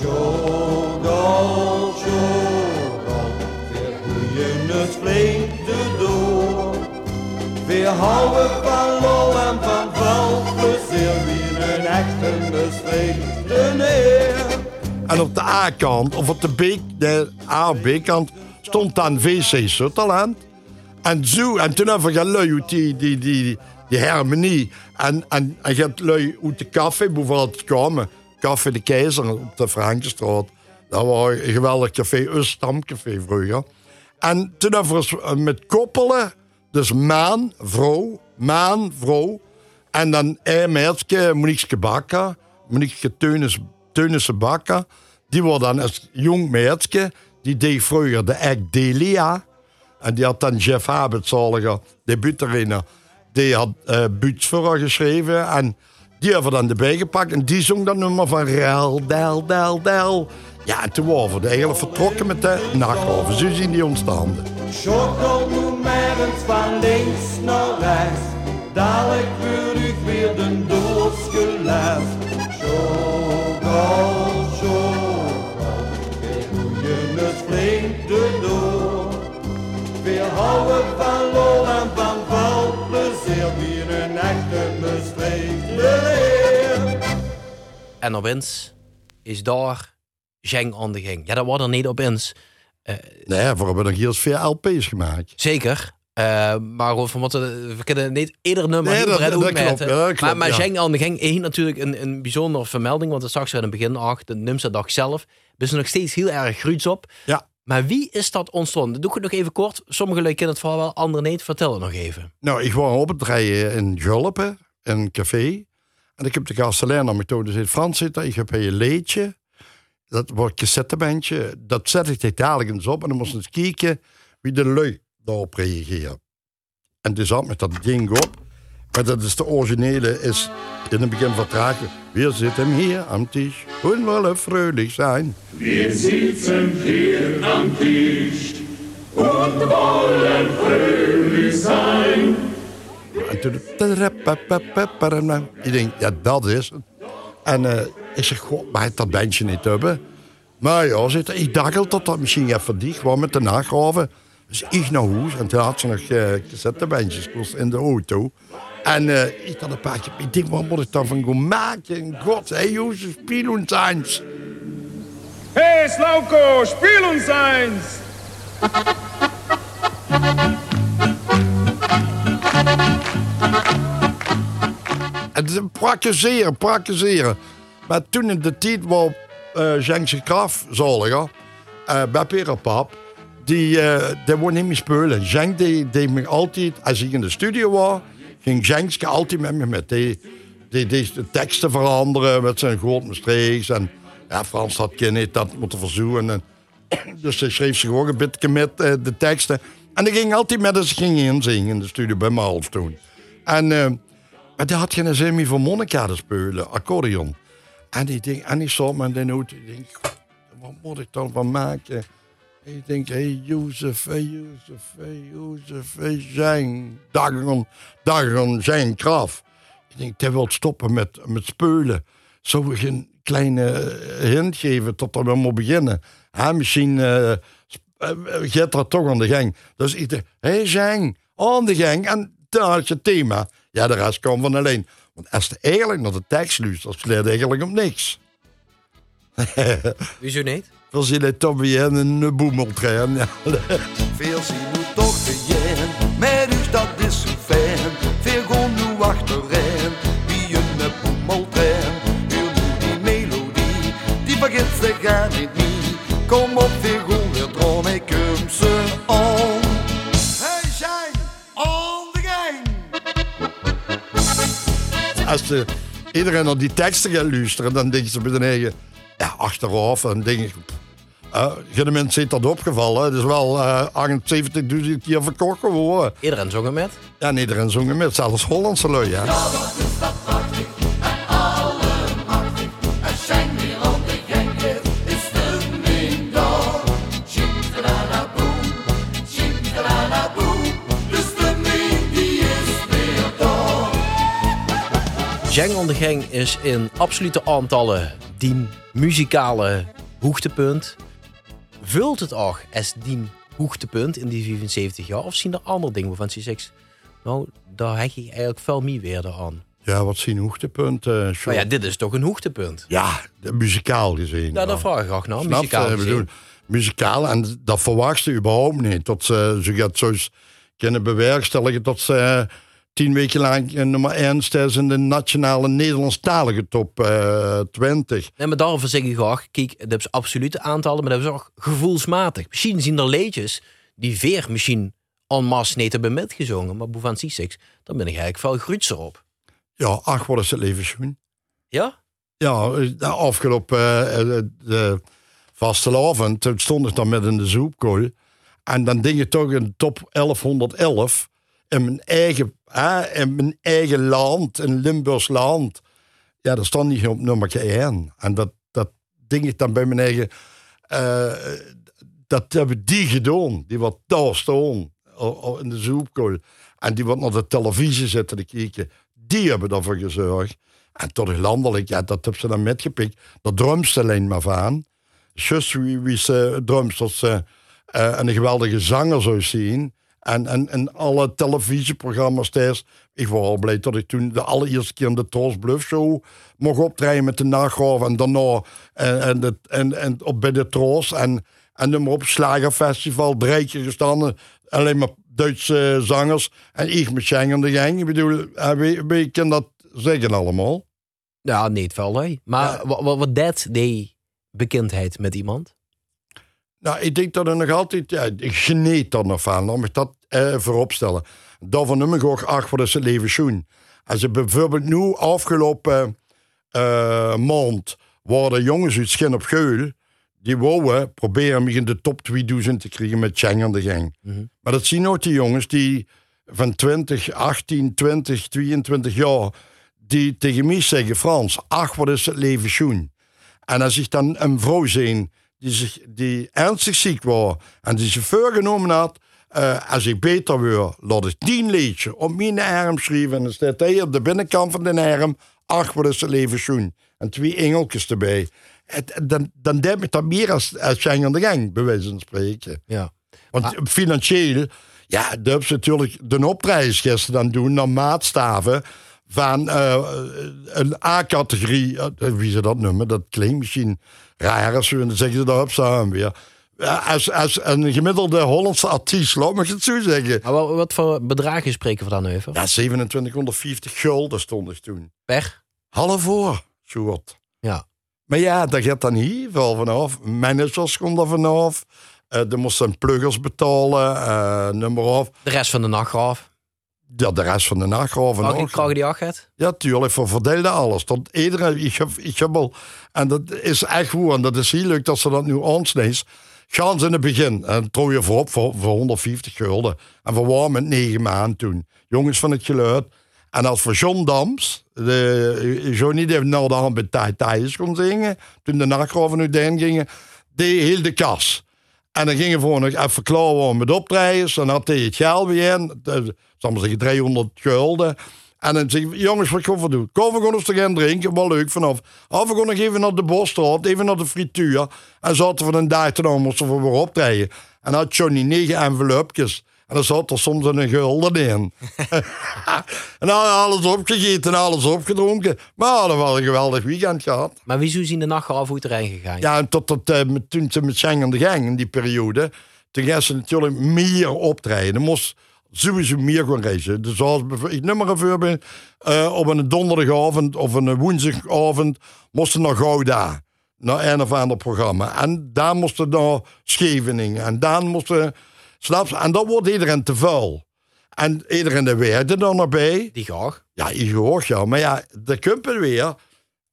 Jogal, jogal, weer groeien het de door. Weer houden van lol en van valplezier, wie een echte besteed neer. En op de A-kant, of op de de A B-kant, stond dan VC Sutherland. En zo, en toen hebben we geluid die, die, die, die harmonie. En, en, en je hebt lui uit de café bijvoorbeeld komen. Café de Keizer op de Frankenstraat. Dat was een geweldig café, een stamcafé vroeger. En toen hebben we met koppelen, dus maan, vrouw, maan, vrouw. En dan een meisje, Monique Bakker, Monique Teunissen Bakker. Die was dan als jong meisje, die deed vroeger de act Delia. En die had dan Jeff Habitzalige, debuutrainer die had uh, Buts voor geschreven. En die hebben we dan erbij gepakt. En die zong dat nummer van Rel, Del, Del, Del. Ja, en toen waren we eigenlijk vertrokken met de nachthoven. Zo zien die ontstaan. Schotelmoment van links naar rechts. Dadelijk wil ik weer de doos gelegd. Schotel, En opeens is daar Zeng aan de gang. Ja, dat was er niet opeens. Uh, nee, we hebben nog hier veel LP's gemaakt. Zeker. Eh, maar wat we, we kunnen niet ieder nummer Nee, dat- dat klopt, uitmeten. ja, dat klopt, maar maar ja. Zeng aan de Gang heeft natuurlijk een, een bijzondere vermelding. Want dat zag ze in het begin ook. De Numsa-dag zelf. We zijn nog steeds heel erg gruuts op. Ja. Maar wie is dat ontstonden? Doe ik het nog even kort. Sommigen kennen het verhaal wel, anderen niet. Vertel het nog even. Nou, ik was op het rijden in Gulpen, een café. En ik heb de kastelein aan methode zit Frans zitten. Ik heb een leedje. Dat wordt cassettebandje. Dat zet ik eens op. En dan moest eens kijken wie de lui daarop reageert. En die zat met dat ding op. Maar dat is de originele, is in het begin vertragen. We zitten hier am Tisch und wollen fröhlich zijn. Wir sitzen hier am Tisch und wollen fröhlich sein. En toen... Ik denk, ja, dat is het. En eh, ik zeg, god, maar dat bandje niet hebben. Maar ja, zit, ik dacht dat dat misschien even dicht was met de nagraven. Dus ik naar huis en toen had ze nog uh, cassettebandjes kost in de auto. En eh, ik had een paar keer, ik denk, wat moet ik dan van gaan maken? God, hey, Jozef, spiel ons eens. Hey Slauko, spiel eins! Het praktiseren, praktiseren. Maar toen in de tijd was uh, Jenkse Kraf, zaliger, uh, bij Perenpap, die, uh, die wou niet meer spelen. Jenk die, me altijd, als ik in de studio was, ging Jenkske altijd met me met. Die, die, de teksten veranderen met zijn grote streeks. En ja, Frans had niet dat moeten verzoenen. En, [COUGHS] dus hij schreef zich ook een beetje met de teksten. En die ging altijd met als ging inzingen in de studio bij Malf toen. En... Uh, maar die had geen zin meer voor Monica te spelen, accordeon. En die denk, en zat met de noot, ik denk, wat moet ik dan van maken? En ik denk, hey, Jozef, hey, Jozef, hey, Jozef, hey, zijn, dagen, dagen, zijn kraf. Ik denk, hij wil stoppen met, met spelen. Zou ik een kleine hint geven tot we moet beginnen? Ja, misschien uh, gaat dat toch aan de gang. Dus ik dacht, hé, hey, zijn, aan de gang. En dan had je het thema. Ja, de rest kwam van alleen. Want als je eigenlijk naar de tekst luistert, slaat eigenlijk om niks. [LAUGHS] Wieso niet? Dan zie je toch weer een boemeltrein. Veel zien moet toch beginnen, maar dus dat is zo fijn. Veel gewoon nu achterin, wie een boemeltrein. Nu die melodie, die vergeet ze gaan niet niet. Kom op, veel Als de, iedereen naar die teksten gaat luisteren, dan denken ze bij de eigen, ja, achteraf. En denk ik, uh, geen mensen zit dat opgevallen. Het is wel uh, 78.000 keer verkocht geworden. Iedereen zong met? Ja, en iedereen zong met, zelfs Hollandse lui, ja. Jeng on the Gang is in absolute aantallen die muzikale hoogtepunt. Vult het ook als die hoogtepunt in die 75 jaar? Of zien er andere dingen waarvan je zegt, nou, daar heb ik eigenlijk veel meer weer aan. Ja, wat zien hoogtepunten? Uh, maar ja, dit is toch een hoogtepunt? Ja, de, muzikaal gezien. Ja, daar vraag ik ook naar. Snap Muzikaal gezien. Bedoel, muzikaal, en dat verwacht je überhaupt niet. Dat ze, ze gaat zo kunnen bewerkstelligen dat ze uh, tien weken lang uh, nummer 1 is in de nationale Nederlandstalige top uh, 20. Nee, maar daarover zeg ik ook, kijk, dat is absolute aantallen, maar dat is ook gevoelsmatig. Misschien zien er leedjes die veer misschien en masse niet hebben metgezongen, maar Boevan Six, dan ben ik eigenlijk veel grutser op. Ja, ach, wat is het leven schoen. Ja? Ja, de afgelopen uh, de vastelavond toen stond ik dan met in de zoepkool. En dan denk je toch in top 1111 in mijn eigen, in mijn eigen land, in Limburgs land. Ja, dat stond niet op nummer 1. En dat, dat ding ik dan bij mijn eigen. Uh, dat hebben die gedaan, die wat daar staan in de zoepkool. En die wat naar de televisie zitten te kijken, die hebben daarvoor gezorgd. En tot landelijk, ja, dat hebben ze dan metgepikt. Dat drumste alleen maar van. Just wie, wie ze drums, dat ze uh, een geweldige zanger zou zien. En, en, en alle televisieprogramma's thuis. Ik was al blij dat ik toen de allereerste keer in de Troost Bluff Show mocht optreden met de nagraaf. En daarna en, en, de, en, en op bij de Troost. En, en nummer op Slagerfestival, drie keer gestaan. Alleen maar Duitse zangers. En ik met Schengen de gang. Ik bedoel, eh, kunnen dat zeggen allemaal. Ja, nee, het wel nee. Maar wat, wat, wat deed die bekendheid met iemand? Nou, ik denk dat er nog altijd, ja, ik geniet er nog van, laat ik dat eh, voorop stellen. Daarvan noem ik ook, ach, wat is het leven schoen. Als je bijvoorbeeld nu afgelopen eh maand waren jongens uit Schin op Geul, die wouden proberen me in de top 2000 te krijgen met Cheng aan de gang. Maar dat zien ook die jongens die van 20, 18, 20, 22 jaar, die tegen mij zeggen, Frans, ach, wat is het leven schoen. En als ik dan een vrouw zie die, zich, die ernstig ziek was en die chauffeur genomen had, eh, als ik beter wil, laat ik tien liedje op mijn arm schrijven. En dan staat hij op de binnenkant van de arm, ach, wat is het leven schoen. En twee engeltjes erbij. Het, dan, dan denk ik dat meer als, als Schengen aan de gang, bij wijze van spreken. Ja. Want financieel, ja, dat hebben ze natuurlijk de opprijs gisteren dan doen naar maatstaven van eh, een A-categorie. eh, wie ze dat noemen, dat klinkt misschien raar als we dan zeggen ze daarop staan weer. Ja, Als, als een gemiddelde Hollandse artiest, laat me het zo zeggen. Maar wat, voor bedragen spreken we dan over? Ja, 2750 gulden stond er toen. Per? Half voor, wat. Ja. Maar ja, dat gaat dan hier wel vanaf. Managers komt er vanaf. Uh, er moesten pluggers betalen, eh nummer of. De rest van de nachtgraaf. Ja, de rest van de nachtgraven Mag ik ook. krijgen die? Ja, tuurlijk, voor verdeelde alles. Tot iedereen, ik heb, ik heb al, en dat is echt goed, en dat is heel leuk dat ze dat nu aansnees. Gaan ze in het begin, en trouw je voorop voor, voor 150 gulden. En we waren met negen maanden toen. Jongens van het geluid. En als voor John Dams, de, Johnny die naar de hand bij Thijs kon zingen, toen de nachtgraven nu gingen, die hield de kas. En dan gingen we gewoon nog even klaar worden met optredens. Dan had hij het geld weer in. Zal zeggen, 300 gulden. En dan zeg ik, jongens, wat gaan we doen? Kom, we gaan eens te gaan drinken. Wel leuk vanaf. Of we gaan nog even naar de Bosstraat, even naar de frituur. En zaten we een dag te moesten we weer optreden. En had Johnny negen envelopjes. En dan zat er soms een gulden in. [LAUGHS] en dan we alles opgegeten en alles opgedronken. Maar we hadden wel een geweldig weekend gehad. Maar wie is in de nachtgraaf hoe het erin gegaan? Ja, en tot dat, eh, met- toen ze met Schengen aan de gang in die periode. Toen gaan ze natuurlijk meer optreden. Er moest sowieso meer gaan reizen. Dus bijv- ik noem maar een voorbeeld. eh, op een donderdagavond of een woensdagavond moesten naar Gouda. Naar een of ander programma. En daar moesten naar Scheveningen. En daar moesten... Snap je? En dat wordt iedereen te vuil. En iedereen de er nog bij. Die graag. Ja, ik hoor jou. Maar ja, de kumpen weer.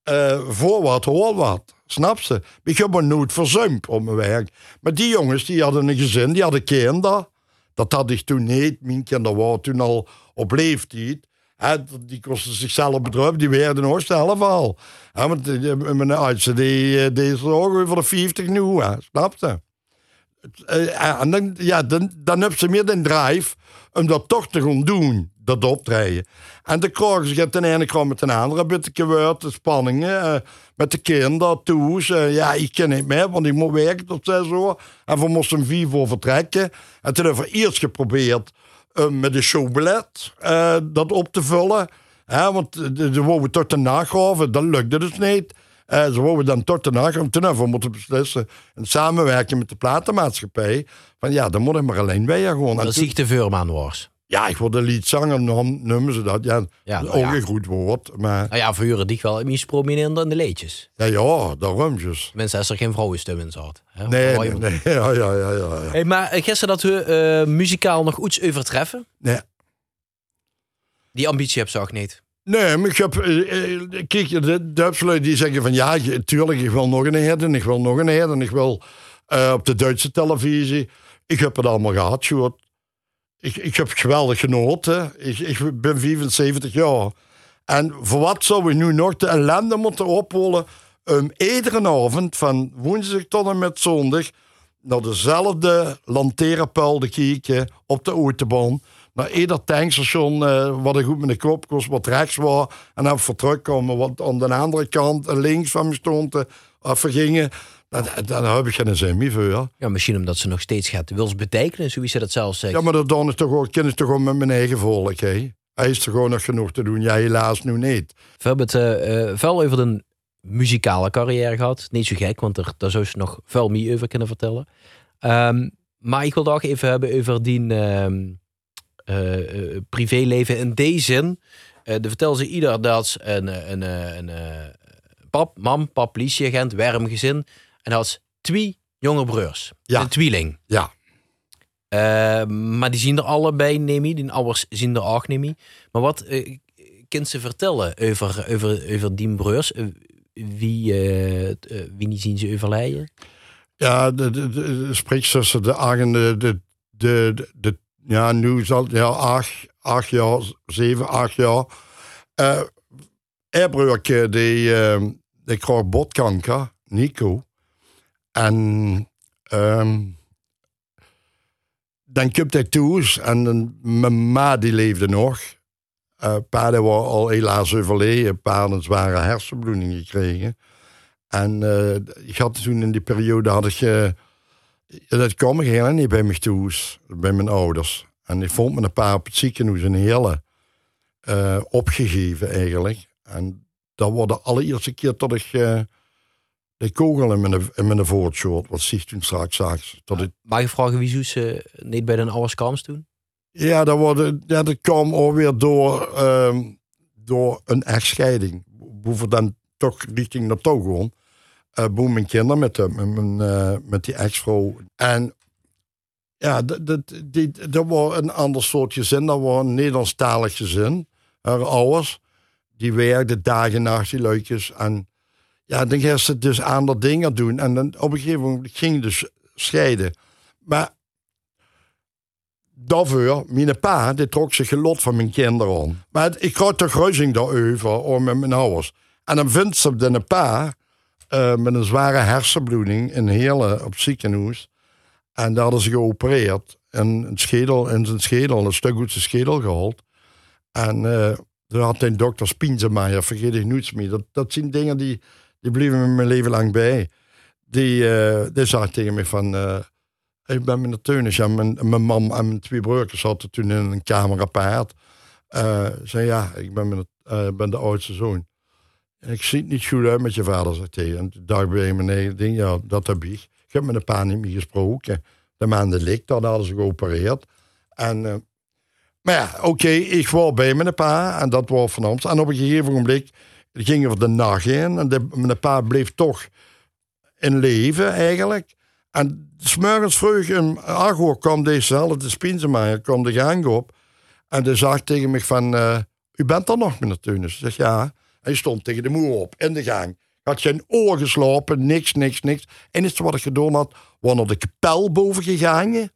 eh, voor wat, hoor wat. Snap ze? Ik heb me nooit verzuimd op mijn werk. Maar die jongens, die hadden een gezin, die hadden kinderen. Dat had ik toen niet. Mijn kinderen waren toen al op leeftijd. Die kosten zichzelf bedrijf, die werden nog zelf al. Hè, want die- mijn oudste, die, eh, die is ook over de 50 nu, hè. snap je? Eh, en dan, ja, dan, dan heb ze meer de drive om dat toch te gaan doen, dat optreden. En dan krijgen ze het de ene keer met een andere beetje gebeurd, de spanningen, eh, met de kinderen, toes. eh, ja, ik ken niet meer, want ik moet werken tot zes. En we moesten vier voor vertrekken. En toen hebben we eerst geprobeerd eh, met de showbillet eh, dat op te vullen. Hè, want eh, de- ze wouden tot de nagraven, dat lukte dus niet. Eh, ze wouden dan tot de nagraven. Toen hebben we moeten beslissen, in samenwerking met de platenmaatschappij, van ja, dan moet ik maar alleen bij je gewoon. En Dat toen- zie ik de Veurman was. ja, ik word een liedzanger, dan noemen ze dat. Ja, Ja, ook nou ja. een goed woord. Maar Nou ja, vuren die wel iets prominenter in de leedjes. ja, ja daarom dus. Mensen als er geen vrouwenstem in zat. hè? Nee, nee, nee. [LAUGHS] Ja, ja, ja, ja. Hey, maar eh, gisteren dat we eh, muzikaal nog iets overtreffen. Nee. Die ambitie heb zag ik niet. Nee, maar ik heb... eh, eh, Kijk, de Duitsers die zeggen van... Ja, tuurlijk, ik wil nog een herd en ik wil nog een herd en ik wil eh, op de Duitse televisie. Ik heb het allemaal gehad, Sjoerd. Ik, ik heb geweldig genoten. Ik, ik ben 75 jaar. En voor wat zou ik nu nog de ellende moeten opholen... om iedere avond van woensdag tot en met zondag... naar dezelfde lanterenpuil te kijken op de autobahn... naar ieder tankstation eh, wat ik goed met de kop kost, wat rechts was... en dan voor terugkomen, wat aan de andere kant eh, links van me stond... eh, of vergingen. Dan, dan heb ik geen zin meer voor. Ja, misschien omdat ze nog steeds gaat wils betekenen, zoals ze dat zelf zegt. Ja, maar dat dan is toch ook, ken ik toch gewoon met mijn eigen volk, hè? Hij is er gewoon nog genoeg te doen. Ja, helaas nu niet. We hebben het eh, eh, veel over de muzikale carrière gehad. Niet zo gek, want er, daar zou ze nog veel meer over kunnen vertellen. Ehm, maar ik wil het ook even hebben over die, ehm, eh, eh, privéleven in deze zin. Eh de vertelde ze ieder dat ze een, eh, een, eh, een, eh, pap, mam, pap, politieagent, werm gezin. En had twee jonge broers. Ja. Een tweeling. Ja. Eh, maar die zien er allebei, neem je. Die ouders zien er ook, je. Maar wat eh kunt ze vertellen over, over, over die broers? Eh, wie, eh, eh, wie die zien ze overlijden? Ja, de, de, de, de spreekzussen, de agende, de, de, de, de- ja, nu zal het, ja, acht, acht jaar, zeven, acht jaar. Uh, Erbroertje, die, uh, die kreeg botkanker, Nico. En ehm dan kwam hij thuis en mijn ma die leefde nog. Uh, pa die was al helaas overleden. Pa had een zware hersenbloeding gekregen. En eh, ik had toen in die periode had ik. Dat kwam ik helemaal niet bij me thuis, bij mijn ouders. En ik vond me een paar op het ziekenhuis een hele eh, opgegeven eigenlijk. En dat was de allereerste keer dat ik eh, de kogel in mijn, in mijn voortschoot, wat zich toen straks zag. Dat ik, Mag je vragen wie ze niet bij de ouders kwam toen? ja, dat, was, ja, dat kwam alweer door, ehm, door een echtscheiding. We dan toch richting naartoe gewoon. Eh boem mijn kinderen met, de, met, mijn, eh, met die ex-vrouw. En ja, dat, dat, dat was een ander soort gezin. Dat was een Nederlandstalig gezin. Haar ouders, die werkten dagen en nacht, die. En ja, dan ging ze dus andere dingen doen. En dan op een gegeven moment ging je dus scheiden. Maar daarvoor, mijn pa, die trok zich gelot van mijn kinderen aan. Maar ik had de kruising daarover om met mijn ouders. En dan vindt ze de pa eh, met een zware hersenbloeding in Heerlen op het ziekenhuis. En daar hadden ze geopereerd. En een schedel, in zijn schedel, een stuk uit zijn schedel gehaald. En eh toen had een dokter Spinzemaier, vergeet ik nooit meer. Dat, dat zijn dingen die, die bleven me mijn leven lang bij. Die, eh die zei tegen me van... ik ben met de Teunis, ja, mijn, mijn mam en mijn twee broertjes zaten toen in een kamer apart. Eh zei ja, ik ben, met ben de oudste zoon. Ik zie het niet goed uit met je vader, zei hij. En toen ik bij eigen ding, ja, dat heb ik. Ik heb met een paar niet meer gesproken. De maanden lik, dat hadden ze geopereerd. En, eh, maar ja, oké, ik was bij mijn pa en dat was van ons. En op een gegeven moment gingen we de nacht in en de, mijn pa bleef toch in leven eigenlijk. En smorgens vroeg acht uur kwam dezezelfde Spinzemaier, kwam de gang op. En die zag tegen me van, eh, u bent er nog, meneer Teunis? Ik zeg, ja. Hij stond tegen de moer op, in de gang. Had geen oor geslapen, niks, niks, niks. En het wat ik gedaan had, was naar de kapel boven gegaan.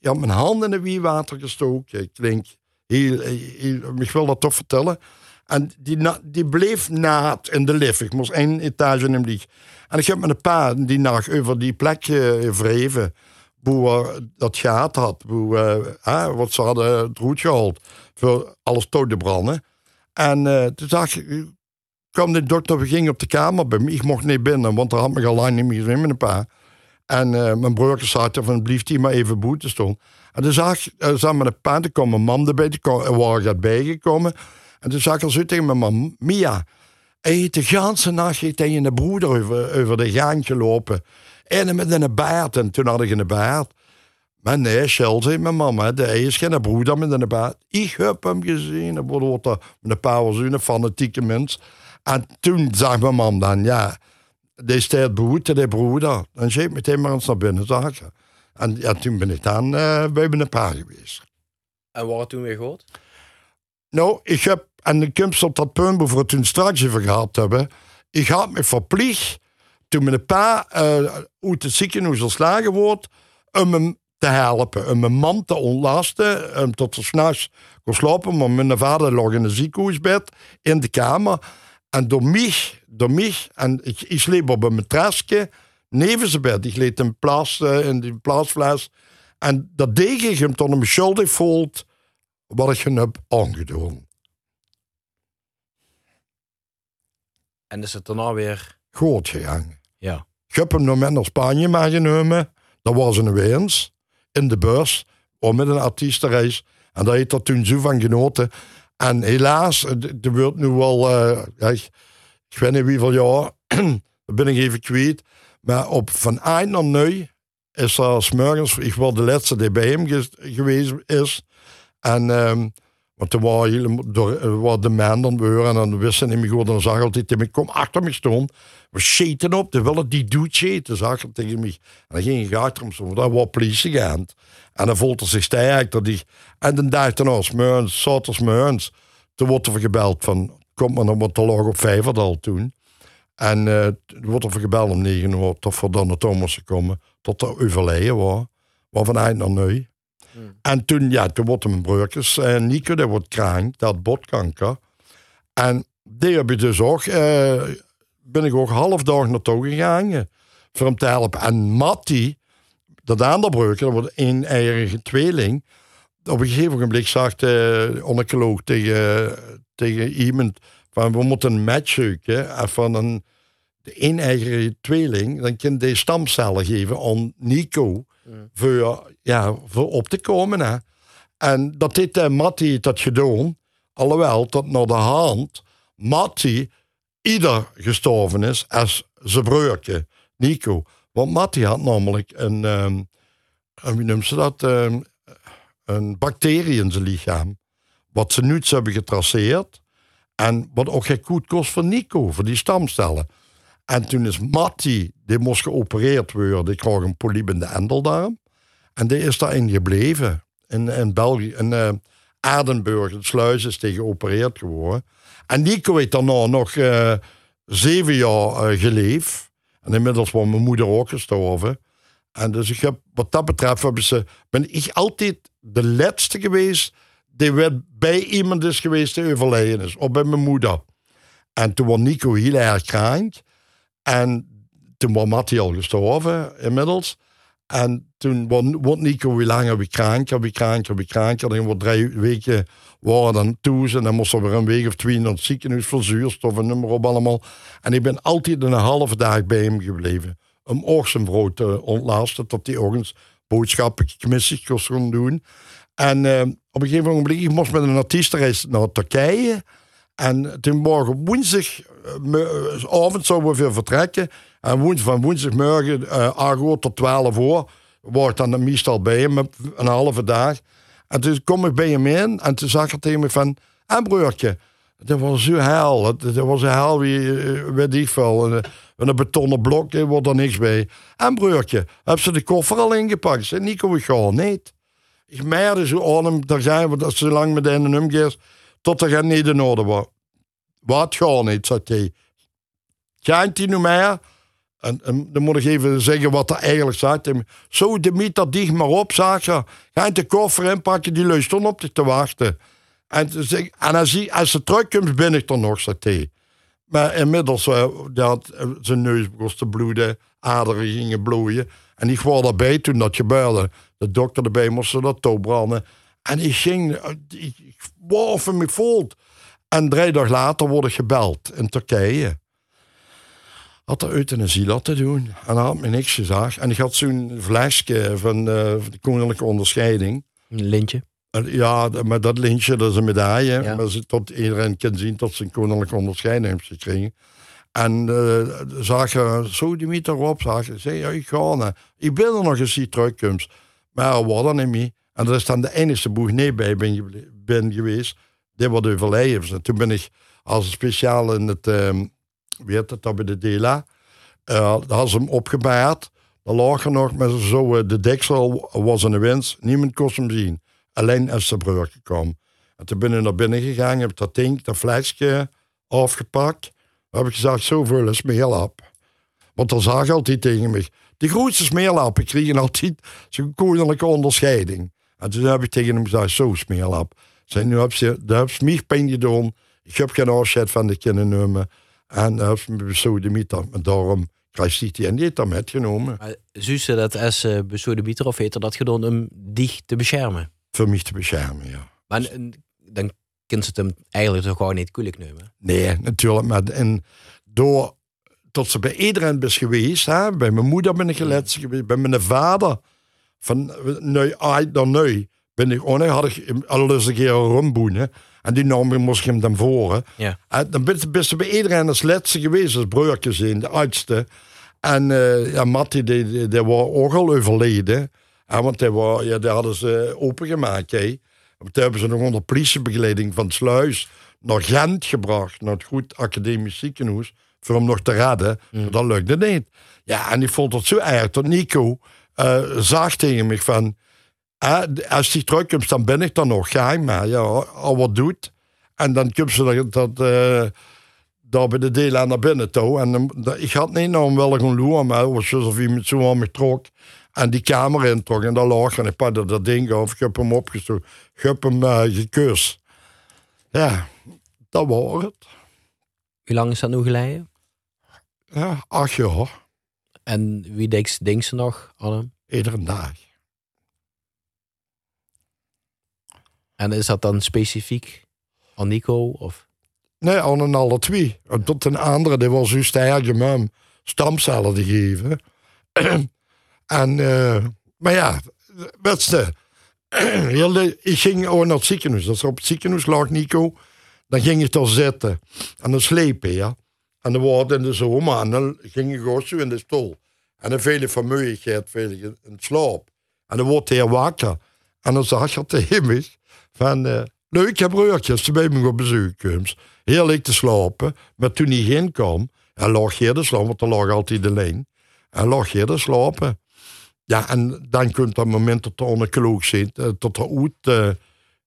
Had mijn hand in de wiewater gestoken. Ik denk, heel, ik wil dat toch vertellen. En die, na- die bleef naad in de lift. Ik moest één etage in hem. En ik heb met een pa die nacht over die plek eh, wreven. Hoe eh, dat gehad had. Hoe, hè, wat ze hadden het roet gehaald. Voor alles dood te branden. En toen zag ik, kwam de dokter, we gingen op de kamer bij me. Ik mocht niet binnen, want er had me al lang niet meer in met een pa. En eh, mijn broertje zei van, blieft hij maar even boete staan. En toen zag ik, uh, mijn pa, toen kwam mijn mam erbij, die kwam, er waren bijgekomen. En toen zag ik al zo tegen mijn mam, Mia, hij de ganse nacht in de broeder over, over de gang gelopen. En met een baard, en toen had ik een baard. Maar nee, Shell zei mijn mama, hij is geen broeder met een baard. Ik heb hem gezien, en wordt met een paar was een fanatieke mens. En toen zag mijn mam dan, ja, die staat behoed, de broeder. En ze heeft meteen maar eens naar binnen zagen. En ja, toen ben ik dan uh, bij mijn pa geweest. En waar het toen weer gehoord? Nou, ik heb, en de komst op dat punt, waar we het toen straks over gehad hebben. Ik had me verplicht, toen mijn pa uh, uit het ziekenhuis ontslagen wordt, om hem te helpen. Om mijn man te ontlasten, um, tot s'nachts kon slapen. Maar mijn vader lag in een ziekenhuisbed, in de kamer. En door mij, door mij en ik, ik sliep op een matrasje, neven zijn bed. Ik leed een plaats, uh, in die plaatsfles. En dat deed ik hem tot hem schuldig voelt wat ik hem heb aangedaan. En is het daarna weer... Goed gegaan. Ja. Ik heb hem nog met naar Spanje meegenomen. Dat was een Weens. In de bus. Om met een artiestenreis. En daar heeft er toen zo van genoten. En helaas, er wordt nu wel... Ja, ik, weet niet hoeveel jaar. [CLEARS THROAT] dat ben ik even kwijt. Maar op van eind naar nu is er smorgens... Ik was de laatste die bij hem geweest is. En, ehm, want toen waren, de man dan weer en dan wist ze niet meer goed. En dan zag altijd tegen me, kom achter me staan. We scheten op, de willen die doet scheten, zag hij tegen mij. En dan ging hij achter hem staan, dat was politieagent. En dan voelde zich sterk. Dat die, en dan dacht hij nou, smeuns, zaterdagsmeuns. Toen wordt er gebeld van, kom maar dan, want te lag op Vijverdal toen. En toen wordt er gebeld om negen uur, tot we dan naar Thomas komen, tot er overleden was. Maar van eind naar nu. En toen, ja, toen wordt hem breukjes. En Nico, die wordt krank, dat botkanker. En die heb ik dus ook, eh, ben ik ook half dag naartoe gegaan. eh, Voor hem te helpen. En Matti, dat andere breukje, dat wordt een eigen tweeling. Op een gegeven moment zag de oncoloog tegen, tegen iemand van we moeten een match zoeken en van een de een eigen tweeling, dan kan die stamcellen geven aan Nico voor, ja, voor op te komen. Hè. En dat heeft uh, Matti dat gedaan, alhoewel dat naar de hand Matti ieder gestorven is als zijn broertje, Nico. Want Matti had namelijk een, ehm, een wie noemt ze dat, Ehm, een bacterie in zijn lichaam. Wat ze nu hebben getraceerd. En wat ook geen goed kost voor Nico, voor die stamcellen. En toen is Matti, die moest geopereerd worden. Die kreeg een polyp in de endeldarm. En die is daarin gebleven. In, in België, in uh, Adenburg, het sluis is die geopereerd geworden. En Nico heeft daarna nog eh, zeven jaar eh, geleefd. En inmiddels was mijn moeder ook gestorven. En dus ik heb, wat dat betreft hebben ze, ben ik altijd de laatste geweest die weer bij iemand is geweest die overleden is. Of bij mijn moeder. En toen was Nico heel erg krank. En toen was Matti al gestorven inmiddels. En toen wordt Nico weer langer weer krank, weer krank, weer krank. En dan wordt drie weken waren dan. En dan moest er weer een week of twee naar het ziekenhuis voor zuurstof en noem maar op allemaal. En ik ben altijd een halve dag bij hem gebleven. Om vrouw te ontlasten, tot ook eens boodschappen gemissig kon doen. En uh, op een gegeven moment, ik moest met een artiestenreis naar Turkije. En toen morgen woensdag, avond zouden we vertrekken. En woensdag, van woensdagmorgen, uh, 8 uur tot 12 uur, was ik dan meestal bij hem, een halve dag. En toen kom ik bij hem in en toen zag hij tegen me van, en broertje, dat was zo hel. Dat, was een hel wie, weet ik veel. Een, betonnen blok, er wordt er niks bij. En broertje, heb ze de koffer al ingepakt? Zei Nico, ik ga niet. Ik meerde zo aan hem, daar zijn we, dat zo lang met een omgeest, tot er niet in orde was. Wat gaat niet, zei hij. Gaat hij nu? En, dan moet ik even zeggen wat er eigenlijk staat. Zo, de meter dicht maar op, zag je. Ga de koffer inpakken, die luistert op te wachten. En, als, hij, als ze terugkomt, ben ik er nog, zei hij. Maar inmiddels, uh, had, uh, zijn neus begon te bloeden, aderen gingen bloeien. En ik was erbij toen dat gebeurde. De dokter erbij moest dat touw branden. En ik ging, ik, ik wow, van me voelt. En drie dagen later word ik gebeld in Turkije. Had er euthanasie laten doen. En hij had me niks gezegd. En ik had zo'n flesje van, uh, van de koninklijke onderscheiding. Een lintje. Ja, maar dat lintje, dat is een medaille. Ja. Maar ze, tot iedereen kan zien dat ze een koninklijke onderscheiding heeft gekregen. En uh, zag je zo die meter op, zag je, zei ja, ik ga naar. Ik ben er nog eens die terugkomst. Maar er was er niet meer. En dat is dan de enige boeg nee bij ben, ben geweest. Die wordt overleden. En toen ben ik als speciaal in het, um, weet het, dat bij de DELA. Uh, daar hadden ze hem opgebaard. Dan lag er nog met zo, uh, de deksel was de winst. Niemand kon hem zien. Alleen als de broer kwam. En toen ben ik naar binnen gegaan, heb dat ding, dat flesje afgepakt. Dan heb ik gezegd, zoveel smeerlap. Want dan zag altijd tegen me, de grootste smeerlappen kregen altijd zo'n koninklijke onderscheiding. En toen heb ik tegen hem gezegd, zo smeerlap. Zei, nu heb je, daar heb mij pijn gedaan. Ik heb geen afscheid van de kinderen nemen. En dan heb je me besodemieter. En daarom krijg je die en die dan metgenomen. Maar Zuze dat als uh, besodemieter of heeft er dat gedaan om die te beschermen? Voor mij te beschermen, ja. Maar dan kunt ze het hem eigenlijk toch gewoon niet koelijk nemen? Nee, natuurlijk. Maar en door tot ze bij iedereen is geweest. Hè? Bij mijn moeder ben ik gelet geweest. Bij mijn vader. Van nu uit naar nu. Ben ik ook had ik al eens een keer een rumboen. En die nam moest ik hem dan voor. Ja. En dan ben je bij iedereen als laatste geweest. Als broertje zijn, de oudste. En uh, ja, Matti, die, die, die was ook al overleden. Ja, want die, was, ja, die hadden ze opengemaakt. Hè. Toen hebben ze nog onder politiebegeleiding van Sluis naar Gent gebracht, naar het goed academisch ziekenhuis, voor hem nog te redden. Maar dat lukte niet. Ja, en ik vond het zo erg dat Nico eh, zag tegen me van, als die terugkomt, dan ben ik dan nog. Ik maar, ja, al wat doet. En dan komt ze dat, dat eh, daar bij de deel aan naar binnen toe. En dat- ik had niet nou wel een loer, maar was alsof iemand zo aan me trok. En die kamer introk en daar lag en ik pakte dat ding af. Ik heb hem opgestoken. Ik heb hem eh, gekust. Ja, dat was het. Hoe lang is dat nu geleden? Ja, acht jaar. En wie denkt, denkt ze nog aan hem? Iedere dag. En is dat dan specifiek aan Nico? Of? Nee, aan alle twee. Tot een andere, die was juist om hem stamcellen te geven. [CLEARS THROAT] en, eh, maar ja, de- [CLEARS THROAT] ik ging ook naar het ziekenhuis. Als op het ziekenhuis lag Nico, dan ging ik daar zitten. En dan slepen, ja. En dan was het in de zomer en dan ging ik gewoon zo in de stoel. En dan veel vermoeigheid, veel in slaap. En dan wordt hij wakker. En dan zag je tegen van... eh nou, ik heb ze bij me op bezoek. Heerlijk te slapen. Maar toen hij heen kwam, en lag je te slapen, want er lag altijd de lijn. En lag je te slapen. Ja, en dan komt dat moment dat er onder kloog zit, tot er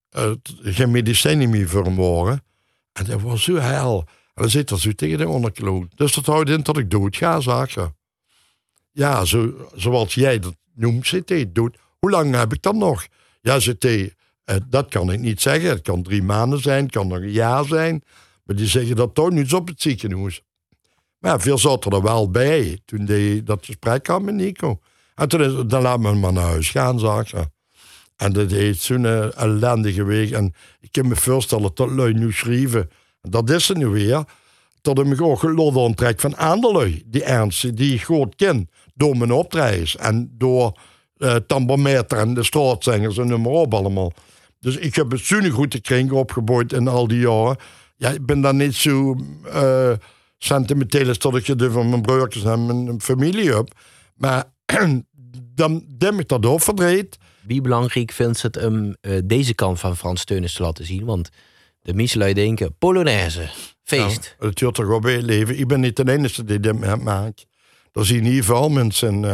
uit geen medicijnen meer voor hem waren. En dat was zo hel. En dan zit er zo tegen de onderkloot. Dus dat houdt in dat ik dood ga, je. Ja, zo, zoals jij dat noemt, zit hij dood. Hoe lang heb ik dan nog? Ja, zit hij, dat kan ik niet zeggen. Het kan drie maanden zijn, het kan nog een jaar zijn. Maar die zeggen dat toch niet op het ziekenhuis. Maar veel zat er wel bij toen die dat gesprek had met Nico. En toen is, dan laat me maar naar huis gaan, zag je. En dat heeft zo'n eh, ellendige week. En ik kan me voorstellen dat lui nu schrijven. Dat is ze nu weer. Hij me gewoon gelot aantrekt van andere Die ernst, die ik goed ken. Door mijn optredens. En door eh Tambometer en de staatzangers en noem maar op allemaal. Dus ik heb een goede kring opgebouwd in al die jaren. Ja, ik ben dan niet zo eh sentimenteel als dat ik je van mijn broertjes en mijn familie heb. Maar [CLEARS THROAT] dan dem ik dat overdraait. Wie belangrijk vindt het om eh, deze kant van Frans Teunis te laten zien? Want de meeste denken, Polonaise, feest. Het duurt toch wel bij leven. Ik ben niet de enige die dit maakt. Er zien hier veel mensen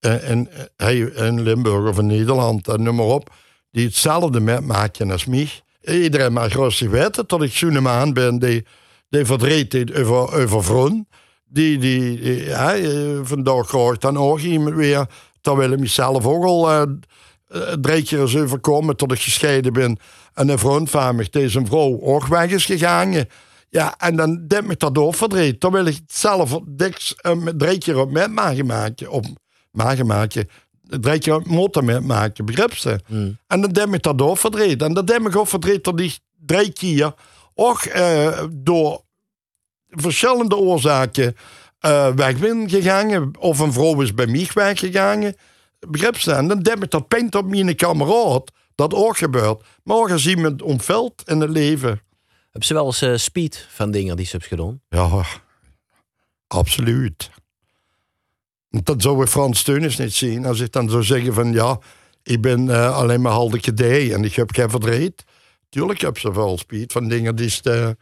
eh, in, in, in Limburg of in Nederland en noem maar op, die hetzelfde met maken als mij. Iedereen mag rustig weten dat ik zo'n ben die, die heeft over, over vrouwen. Die, die, die ja, eh, vandaag graag dan ook iemand weer, terwijl ik mezelf ook al eh, drie keer is overkomen tot ik gescheiden ben. En een vriend van me, deze vrouw, ook weg is gegaan. Ja, en dan denk ik dat door verdriet. Dan wil ik zelf diks um, drie keer op met maken maken. Op maken. Keer op motor met maken, begrip ze? En dan denk ik dat door. En dan denk ik ook dat die drie keer ook eh, door verschillende oorzaken eh, weg ben gegaan. Of een vrouw is bij mij weggegaan. Begrip ze? En dan denk ik dat pijn op mijn kameraad dat ook gebeurt. Maar ook als iemand omvalt in het leven. Hebben ze wel eens eh, speed van dingen die ze hebben gedaan? Ja, absoluut. Dat zou ik Frans Steunis niet zien. Als ik dan zou zeggen van ja, ik ben eh, alleen maar halde gedij en ik heb geen verdriet. Tuurlijk heb ze wel speed van dingen die ze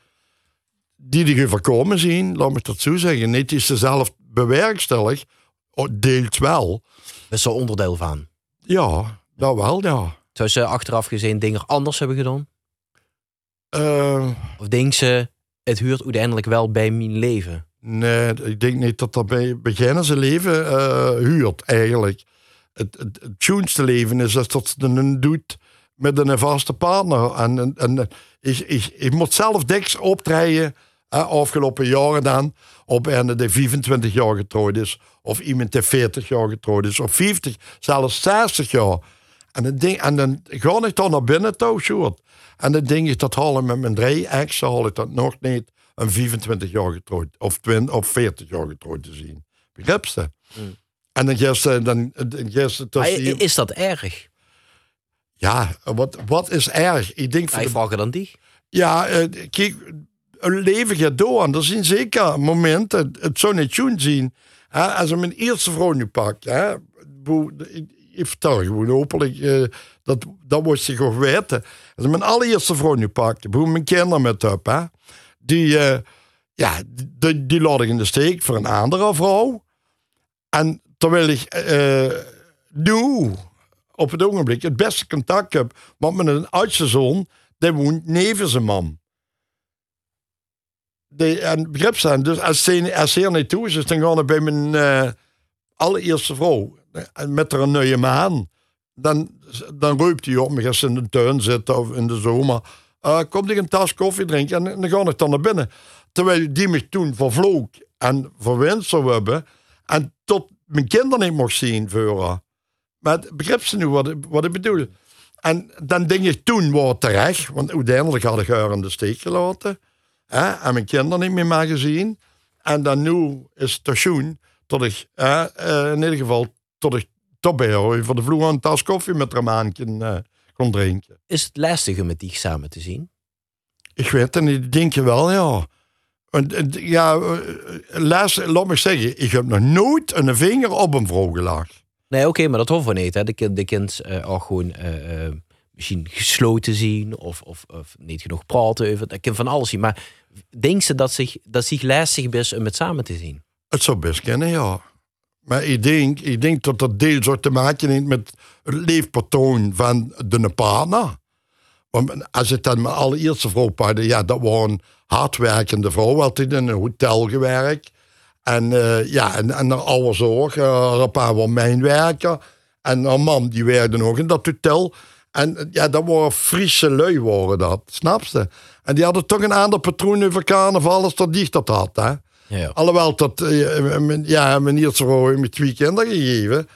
die die voorkomen zien. Laat me dat zo zeggen. Niet is ze zelf bewerkstellig. Deelt wel. Dat is er onderdeel van. Ja, dat wel, ja. Zou ze achteraf gezien dingen anders hebben gedaan? Eh, Of denkt ze, het huurt uiteindelijk wel bij mijn leven? Nee, ik denk niet dat dat bij beginnen zijn leven eh, huurt, eigenlijk. Het, het, het leven is als dat ze het doet met een vaste partner. En, ik, ik, moet zelf diks optreden, afgelopen jaren dan, op een die 25 jaar getrouwd is, of iemand die 40 jaar getrouwd is, of 50, zelfs 60 jaar. En dan, denk, en dan ga ik dan naar binnen toe, Sjoerd. En dan denk ik, dat haal ik met mijn drie ex, haal ik dat nog niet een 25 jaar getrouwd, of, 20, of 40 jaar getrouwd te zien. Begrijp je? En dan gisteren, dan, dan gisteren tussen is dat erg? Ja, wat, wat is erg? Ik denk voor Hij de vragen dan die. ja, eh, kijk, een leven gaat door. Er zijn zeker momenten, het zou niet schoon zien. Hè, als ik mijn eerste vrouw nu pak. Hè, ik, ik vertel gewoon openlijk, eh, dat, dat moest je gewoon weten. Dat is mijn allereerste vrouw nu pakte, hoe mijn kinderen met heb, hè. Die, eh, ja, die, die ik in de steek voor een andere vrouw. En terwijl ik eh, nu, op het ogenblik, het beste contact heb, want een oudste zoon, die woont neven zijn man. Die, en begrip zijn, dus als ze, als ze er niet toe is, dus dan we bij mijn eh, allereerste vrouw, met haar een nieuwe maan, dan, dan roept hij op me als ze in de tuin zitten of in de zomer. Eh kom ik een tas koffie drinken en dan ga ik dan naar binnen. Terwijl die me toen vervloog en verwend zou hebben. En tot mijn kinderen niet mocht zien voor. Maar begrip ze nu wat, wat ik bedoel? En dan denk ik toen het terecht, want uiteindelijk had ik haar in de steek gelaten. Hè, en mijn kinderen niet meer maar gezien. En dan nu is het station, tot ik, hè, eh, in ieder geval, tot ik tot bij voor de vloer een tas koffie met haar maandje eh, kon drinken. Is het lastig om met die samen te zien? Ik weet het niet, denk je wel, ja. Eh, ja, eh, laat, laat me zeggen, ik heb nog nooit een vinger op een vrouw gelegd. Nee, oké, maar dat hoeven we niet. Hè. De kind, de kind eh, ook gewoon eh, eh, misschien gesloten zien of, of, of niet genoeg praten over. Dat kan van alles zien. Maar denk ze dat zich, dat zich lastig is om het samen te zien? Het zou best kennen, ja. Maar ik denk, ik denk dat dat deels ook te maken heeft met het leefpatroon van de partner. Want als het dan mijn allereerste vrouw pakte, ja, dat was een hardwerkende vrouw, altijd in een hotel gewerkt. En uh, ja, en, en haar oude zorg, uh, haar pa was mijnwerker. En haar man, die werkte nog in dat hotel. En ja, dat waren Friese lui, waren dat, snap je? En die hadden toch een ander patroon over carnaval als dat dat had, hè? Ja. Alhoewel dat, uh, mijn, ja, vrouw heeft me twee kinderen gegeven.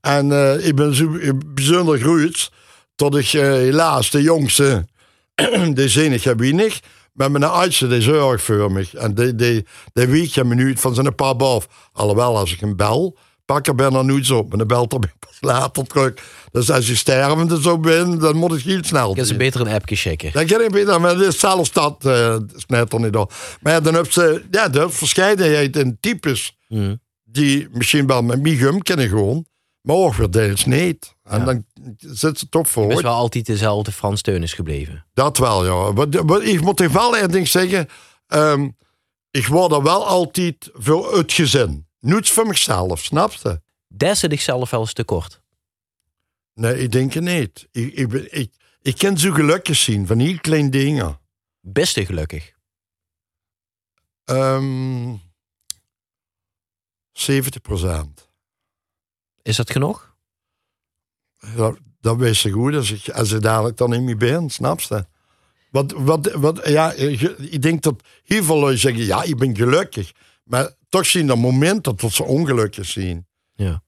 En uh, ik ben zo bijzonder groeit tot ik helaas de jongste, [CLEARS THROAT] de zinig heb weinig, maar mijn oudste die zorgt voor me. En die, die, die weet je minuut van zijn papa af. Alhoewel, als ik hem bel, pak er nooit op. Maar dan belt er pas later terug. Dus als je stervende zo bent, dan moet het heel snel. Kan ze beter een appje checken. Dan kan ik beter, maar is zelfs dat uh, is net er niet door. Maar ja, dan heb ze ja, de verscheidenheid in types Mm. die misschien wel met migum kennen gewoon, maar ook weer deels niet. En Ja. dan zit ze toch voor. is wel altijd dezelfde Frans Teunis gebleven. Dat wel, ja. Maar, maar ik moet er wel één ding zeggen. ehm, ik word er wel altijd voor het gezin. Niets voor mezelf, snap je? Des ze zichzelf wel eens tekort. Nee, ik denk het niet. Ik, ik, ik, ik kan zo gelukkig zien van heel kleine dingen. Beste gelukkig. Ehm 70 procent. Is dat genoeg? Dat, dat weet je goed als ik, als ik dadelijk dan niet meer ben, snap je? Wat, wat, wat, ja, ik denk dat heel veel zeggen, ja, ik ben gelukkig. Maar toch zien dat moment dat ze ongelukkig zien. Ja.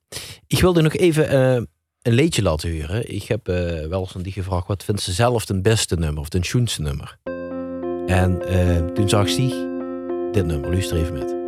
Ik wilde nog even eh, een leedje laten horen. Ik heb eh, wel eens aan die gevraagd, wat vindt ze zelf het beste nummer of het schoonste nummer? En eh, toen zag ze dit nummer. Luister even met.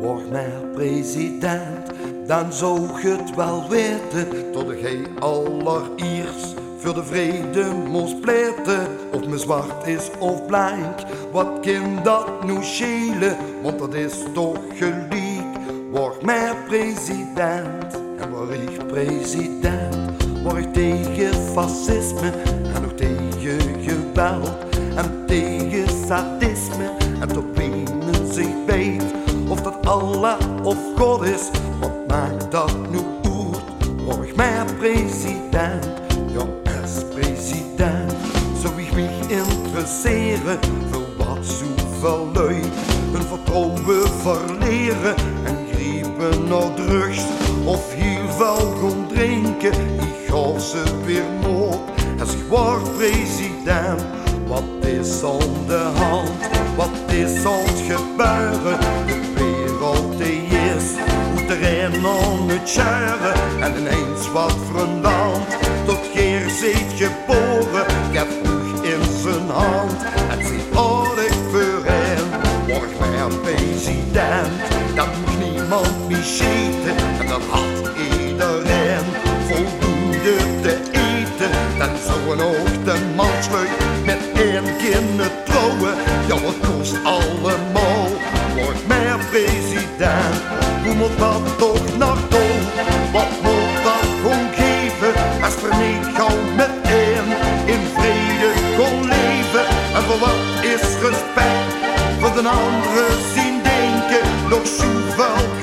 Word maar president, dan zou je het wel weten. Tot hij allereerst Voor de vrede moest pleiten, of me zwart is of blank. Wat kan dat nu schelen, want dat is toch gelijk. Word maar president, en word ik president. Word ik tegen fascisme, en ook tegen geweld. En tegen sadisme, en tot zich weet. Of dat Allah of God is, wat maakt dat nu uit? Word ik maar president, interesseren voor wat zoveel lui hun vertrouwen verleren en griepen naar drugs of heel veel gaan drinken. Ik ga ze weer moord als ik president. Wat is aan de hand? Wat is aan het gebeuren? De wereld die is moet erin aan het schuiven en ineens wat veranderd. Tot Geer zit geboren, heb hand. Het zit aardig voor hem, word maar president. Dan moet niemand meer schieten en dan had iedereen voldoende te eten. Dan zou een ook de mansleuk met één kind trouwen. Ja, kost allemaal, word maar president. Hoe moet dat toch nog? Een andere zien denken, nog zoveel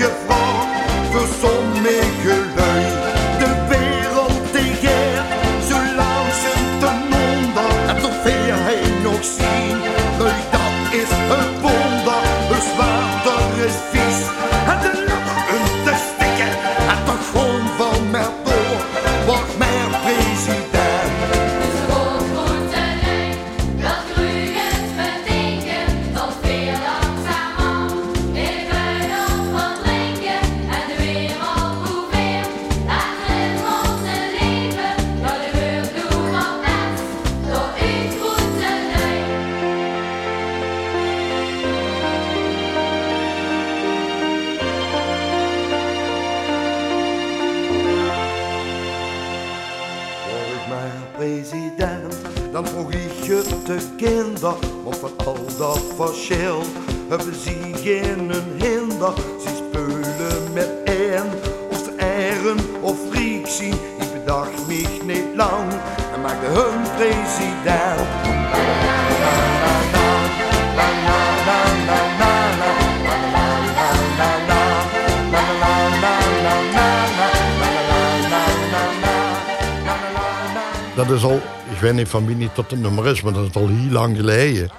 niet tot het nummer is, maar dat is al heel lang geleden.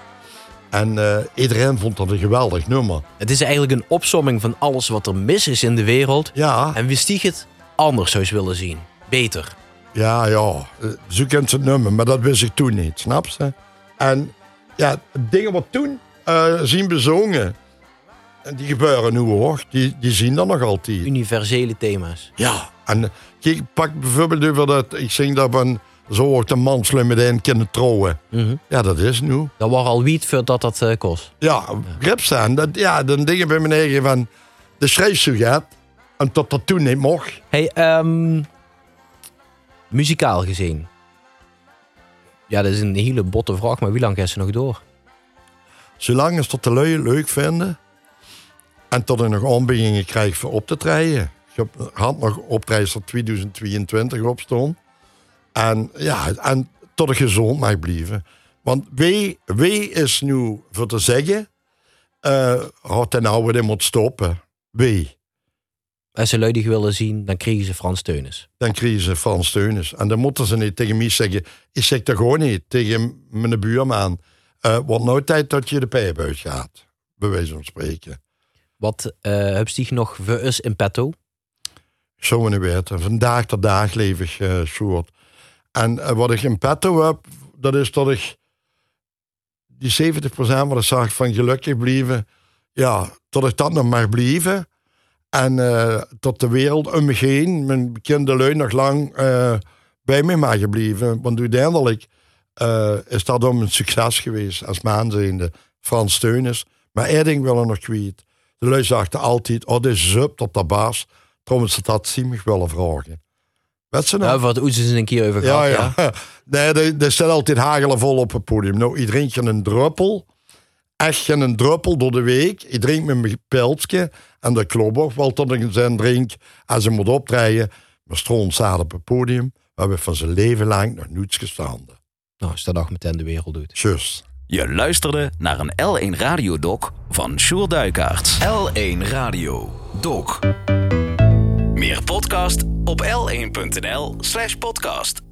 En eh, iedereen vond dat een geweldig nummer. Het is eigenlijk een opsomming van alles wat er mis is in de wereld. Ja, En wist die het anders zou eens willen zien. Beter. ja, ja. eh, Zo kent ze het nummer, maar dat wist ik toen niet, snap je? En ja, dingen wat toen eh, zien bezongen, en die gebeuren nu hoor, die, die zien dat nog altijd. Universele thema's. Ja, en kijk, pak bijvoorbeeld over dat, ik zing dat van, zo wordt een man slim met een kunnen trouwen. Mhm. Ja, dat is nu. Dat was al wiet voordat dat eh, kost. Ja, grip staan. Dat, ja, dan dingen bij eigen van, de schrijfsujet, en tot dat toen niet mocht. Hey, ehm, muzikaal gezien. Ja, dat is een hele botte vraag, maar wie lang gaat ze nog door? Zolang als dat de lui leuk vinden. En tot ik nog aanbiedingen krijg voor op te treden. Ik heb, had nog optredens tot 2022 op staan. En ja, en tot ik gezond mag blijven. Want wie, wie is nu voor te zeggen... eh had hij nou weer moet stoppen? Wie? Als ze lui die willen zien, dan krijgen ze Frans Teunis. Dan krijgen ze Frans Steunis. En dan moeten ze niet tegen mij zeggen... Ik zeg dat gewoon niet tegen mijn buurman. eh wordt nooit tijd dat je de pijp uitgaat. Bij wijze van spreken. Wat eh heb je nog voor in petto? Zo niet weten. Vandaag de dag leef ik soort. En eh, wat ik in petto heb, dat is dat ik die 70% wat ik zag van gelukkig blijven, ja, tot ik dat nog mag blijven. En eh, tot de wereld om me heen, mijn bekende nog lang eh, bij mij mag blijven. Want uiteindelijk eh, is dat om een succes geweest als man zijnde. Frans Steunis. Maar één ding wil nog kwijt. De lui zagen altijd, oh, dit is up tot de baas. Trouwens, dat ziemlich willen vragen. Weet ze? Nou, wat Oes is een keer over Ja, gehad. Ja, ja. [LAUGHS] Nee, er, staat altijd hagelen vol op het podium. Nou, ik drink je een druppel. Echt je een druppel door de week. Ik drink met mijn pilsje. En dat klopt ook wel tot ik zijn drink. Als ze moet optreden. Maar Stroon staat op het podium. We hebben van zijn leven lang nog niets gestaan. Nou, als dat nog meteen de wereld doet. Tjus. Je luisterde naar een L1 Radiodoc van Sjoerd Duikaerts. L1 Radio Doc. Meer podcast op l1.nl slash podcast.